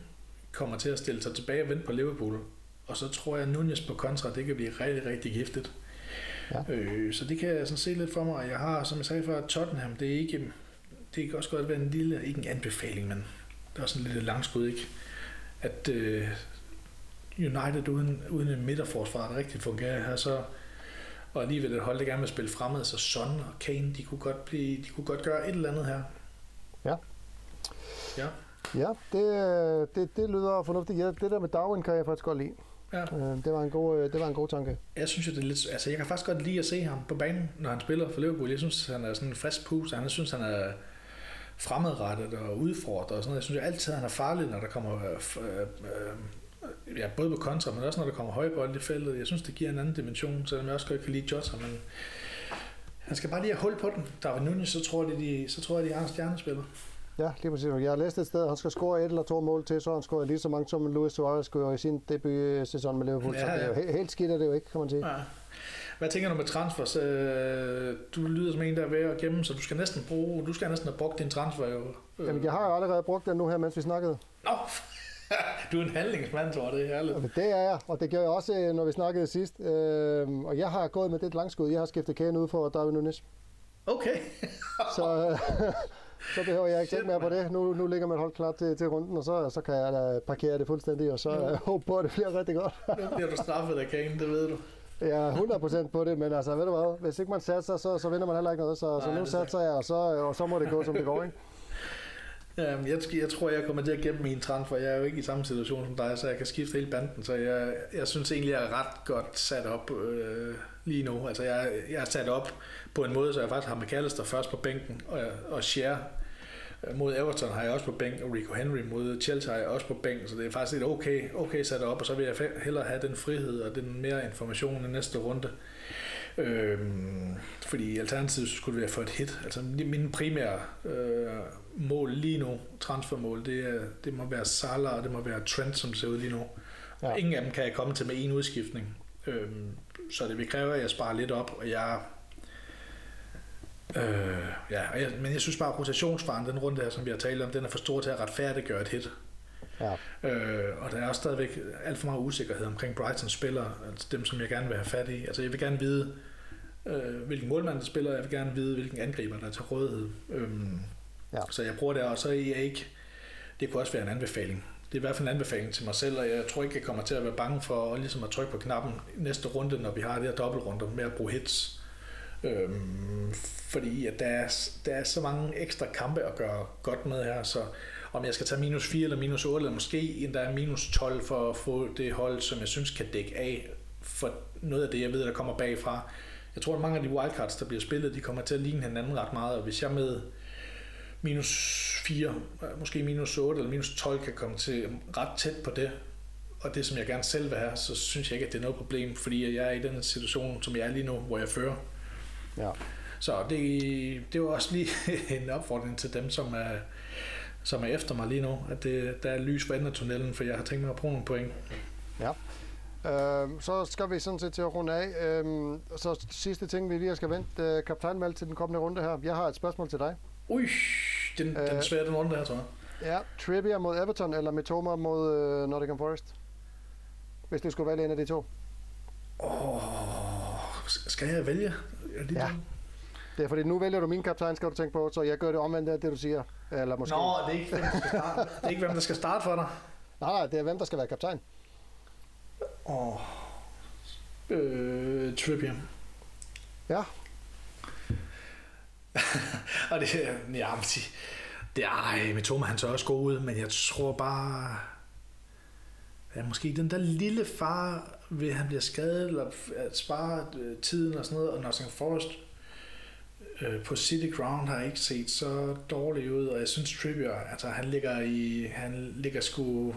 kommer til at stille sig tilbage og vente på Liverpool. Og så tror jeg, at Nunez på kontra, det kan blive rigtig, rigtig giftigt. Ja. Øh, så det kan jeg sådan se lidt for mig, jeg har, som jeg sagde før, Tottenham, det er ikke, det kan også godt være en lille, ikke en anbefaling, men det er en lille langskud, ikke? At uh, United uden, uden en midterforsvar, der rigtig fungerer her, så og alligevel et hold, der gerne vil spille fremad, så Son og Kane, de kunne godt, blive, de kunne godt gøre et eller andet her. Ja. Ja. Ja, det, det, det lyder fornuftigt. Ja, det der med Darwin kan jeg faktisk godt lide. Ja. Øh, det, var en god, øh, det var en god tanke. Jeg synes jo, det er lidt, altså jeg kan faktisk godt lide at se ham på banen, når han spiller for Liverpool. Jeg synes, han er sådan en frisk pus. Jeg synes, han er, fremadrettet og udfordret og sådan noget. Jeg synes jo altid, han er farlig, når der kommer øh, øh, øh, ja, både på kontra, men også når der kommer højbold i feltet. Jeg synes, det giver en anden dimension, selvom jeg også godt kan lide Jota, men han skal bare lige have hul på den. Der var Nunez, så tror, de, de, så tror jeg, de har en stjernespiller. Ja, lige præcis. Jeg har læst et sted, at han skal score et eller to mål til, så han scorer lige så mange som Luis Suarez skulle i sin debut-sæson med Liverpool. Ja, ja. Så det er jo helt, helt skidt er det jo ikke, kan man sige. Ja. Hvad tænker du med transfers? Øh, du lyder som en, der er ved at gemme, så du skal næsten bruge, du skal næsten have brugt din transfer. Jo. Jamen, jeg har jo allerede brugt den nu her, mens vi snakkede. Nå, [LAUGHS] du er en handlingsmand, tror jeg, det er herligt. Det er jeg, og det gør jeg også, øh, når vi snakkede sidst. Øh, og jeg har gået med det langskud. Jeg har skiftet kæden ud for David Nunes. Okay. [LAUGHS] så, så behøver jeg ikke tænke mere på det. Nu, nu ligger man hold klar til, til runden, og så, så kan jeg da parkere det fuldstændig, og så ja. håbe på, at det bliver rigtig godt. nu bliver du straffet af Kane, det ved du. Jeg er 100% på det, men altså, ved du hvad, hvis ikke man satser, så, så vinder man heller ikke noget, så, Nej, så nu satser jeg, og så, og så må det gå, som det går, ikke? Jamen, jeg, jeg tror, jeg kommer til at gemme min transfer. Jeg er jo ikke i samme situation som dig, så jeg kan skifte hele banden. Så jeg, jeg synes egentlig, jeg er ret godt sat op øh, lige nu. Altså, jeg, jeg er sat op på en måde, så jeg faktisk har McAllister først på bænken, og, og Share øh, mod Everton har jeg også på bænken, og Rico Henry mod Chelsea har jeg også på bænken, så det er faktisk et okay, okay sat op, og så vil jeg hellere have den frihed og den mere information i næste runde. Øhm, fordi alternativet skulle det være for et hit. Altså min primære øh, mål lige nu, transfermål, det, er, det må være Salah og det må være Trent, som ser ud lige nu. Ja. Ingen af dem kan jeg komme til med en udskiftning. Øhm, så det vil kræve, at jeg sparer lidt op, og jeg Øh, ja, og jeg, men jeg synes bare, at rotationsfaren, den runde her, som vi har talt om, den er for stor til at retfærdiggøre et hit. Ja. Øh, og der er også stadigvæk alt for meget usikkerhed omkring Brightons spillere, altså dem, som jeg gerne vil have fat i. Altså jeg vil gerne vide, øh, hvilken målmand der spiller, jeg vil gerne vide, hvilken angriber der er til rådighed. Øhm, Ja. Så jeg bruger det, og så er jeg ikke, det kunne også være en anbefaling. Det er i hvert fald en anbefaling til mig selv, og jeg tror ikke, jeg kommer til at være bange for at, ligesom at trykke på knappen næste runde, når vi har det her dobbeltrunder med at bruge hits. Øhm, fordi at der, er, der er så mange ekstra kampe at gøre godt med her, så om jeg skal tage minus 4 eller minus 8, eller måske endda minus 12 for at få det hold, som jeg synes kan dække af for noget af det, jeg ved, der kommer bagfra. Jeg tror, at mange af de wildcards, der bliver spillet, de kommer til at ligne hinanden ret meget, og hvis jeg med minus 4, måske minus 8 eller minus 12 kan komme til ret tæt på det, og det, som jeg gerne selv vil have, så synes jeg ikke, at det er noget problem, fordi jeg er i den situation, som jeg er lige nu, hvor jeg fører. Ja. Så det, det var også lige [LAUGHS] en opfordring til dem, som er, som er efter mig lige nu, at det, der er lys for enden af tunnelen, for jeg har tænkt mig at bruge nogle point. Ja. Øhm, så skal vi sådan set til at runde af. Øhm, så sidste ting, vi lige skal vente. Øh, kaptajnvalg til den kommende runde her. Jeg har et spørgsmål til dig. Ui, den, øh, den Øh. svære den runde her, tror jeg. Ja, Trivia mod Everton eller Mitoma mod øh, Nottingham Forest? Hvis du skulle vælge en af de to. Åh, skal jeg vælge? Er det Ja. den? Det er fordi, nu vælger du min kaptajn, skal du tænke på, så jeg gør det omvendt af det, du siger. Eller måske. Nå, det er, ikke, hvem, der skal starte. det er ikke, hvem der skal starte for dig. Nej, nej, det er hvem, der skal være kaptajn. Åh, øh, Trippier. Ja. [LAUGHS] Og det, ja, det, er, ej, med Thomas, han så også god ud, men jeg tror bare, ja, måske den der lille far ved, at han bliver skadet, eller at spare øh, tiden og sådan noget, og Nottingham Forest øh, på City Ground har ikke set så dårligt ud, og jeg synes Trippier, altså han ligger i, han ligger sgu,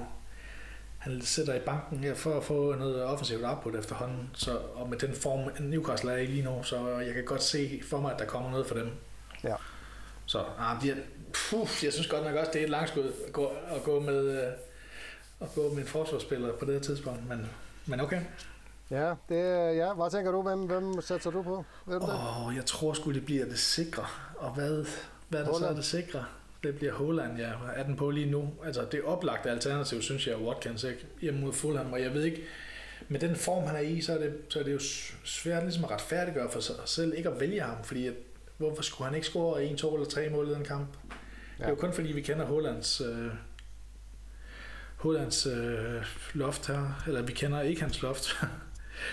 han sætter i banken her for at få noget offensivt output efterhånden, så, og med den form Newcastle er i lige nu, så jeg kan godt se for mig, at der kommer noget for dem. Ja. Så ah, de, puh, jeg synes godt nok også, det er et langt skud at gå, at gå med, øh, at gå med en forsvarsspiller på det her tidspunkt, men, men okay. Ja, det ja. Hvad tænker du? Hvem, hvem satser du på? Ved du det? Oh, jeg tror sgu, det bliver det sikre. Og hvad, hvad er det så er det sikre? Det bliver Holland, ja. Er den på lige nu? Altså, det oplagte alternativ, synes jeg, er Watkins ikke? Hjemme mod Fulham, og jeg ved ikke, med den form, han er i, så er det, så er det jo svært ligesom at retfærdiggøre for sig selv, ikke at vælge ham, fordi at, hvorfor skulle han ikke score en, to eller tre mål i den kamp? Ja. Det er jo kun fordi, vi kender Hollands, øh, Hollands øh, loft her, eller vi kender ikke hans loft. [LAUGHS]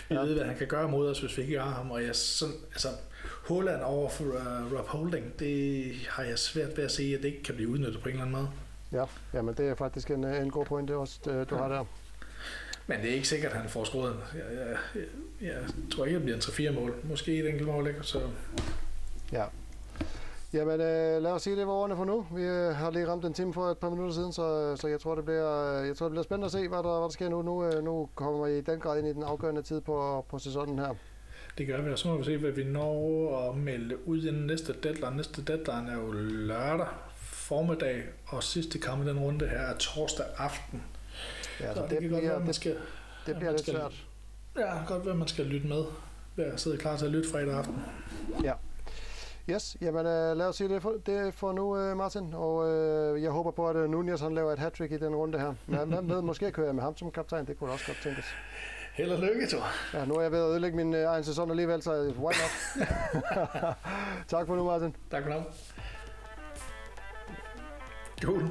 vi Ja. ved, hvad han kan gøre mod os, hvis vi ikke har ham, og jeg sådan, altså, Holland over for uh, Rob Holding, det har jeg svært ved at se, at det ikke kan blive udnyttet på en eller anden måde. Ja, jamen det er faktisk en, en god point, det også, det, du Ja. har der. Men det er ikke sikkert, at han får scoret. Jeg, jeg, jeg, jeg tror ikke, det bliver en 3-4 mål. Måske et enkelt mål, ikke? Så Ja. Jamen øh, lad os sige, det var ordene for nu. Vi øh, har lige ramt en time for et par minutter siden, så, så jeg, tror, det bliver, øh, jeg tror, det bliver spændende at se, hvad der, hvad der sker nu. Nu, øh, nu kommer vi i den grad ind i den afgørende tid på, på sæsonen her. det gør vi, og så må vi se, hvad vi når at melde ud i den næste deadline. Næste deadline er jo lørdag formiddag, og sidste kamp i den runde her er torsdag aften. Ja, så det, det, det godt være, bliver, at man det, skal, det bliver man lidt skal- svært. ja, godt være, at man skal lytte med. Være sidde klar til at lytte fredag aften. Yes, jamen øh, lad os sige det for, det for nu, øh, Martin. Og øh, jeg håber på, at øh, Nunez han laver et hat i den runde her. Men hvem ved, måske kører jeg med ham som kaptajn. Det kunne også godt tænkes. Held og lykke, Thor. Ja, nu er jeg ved at ødelægge min øh, egen sæson alligevel, så øh, why not? [LAUGHS] tak for nu, Martin. Tak for nu. God.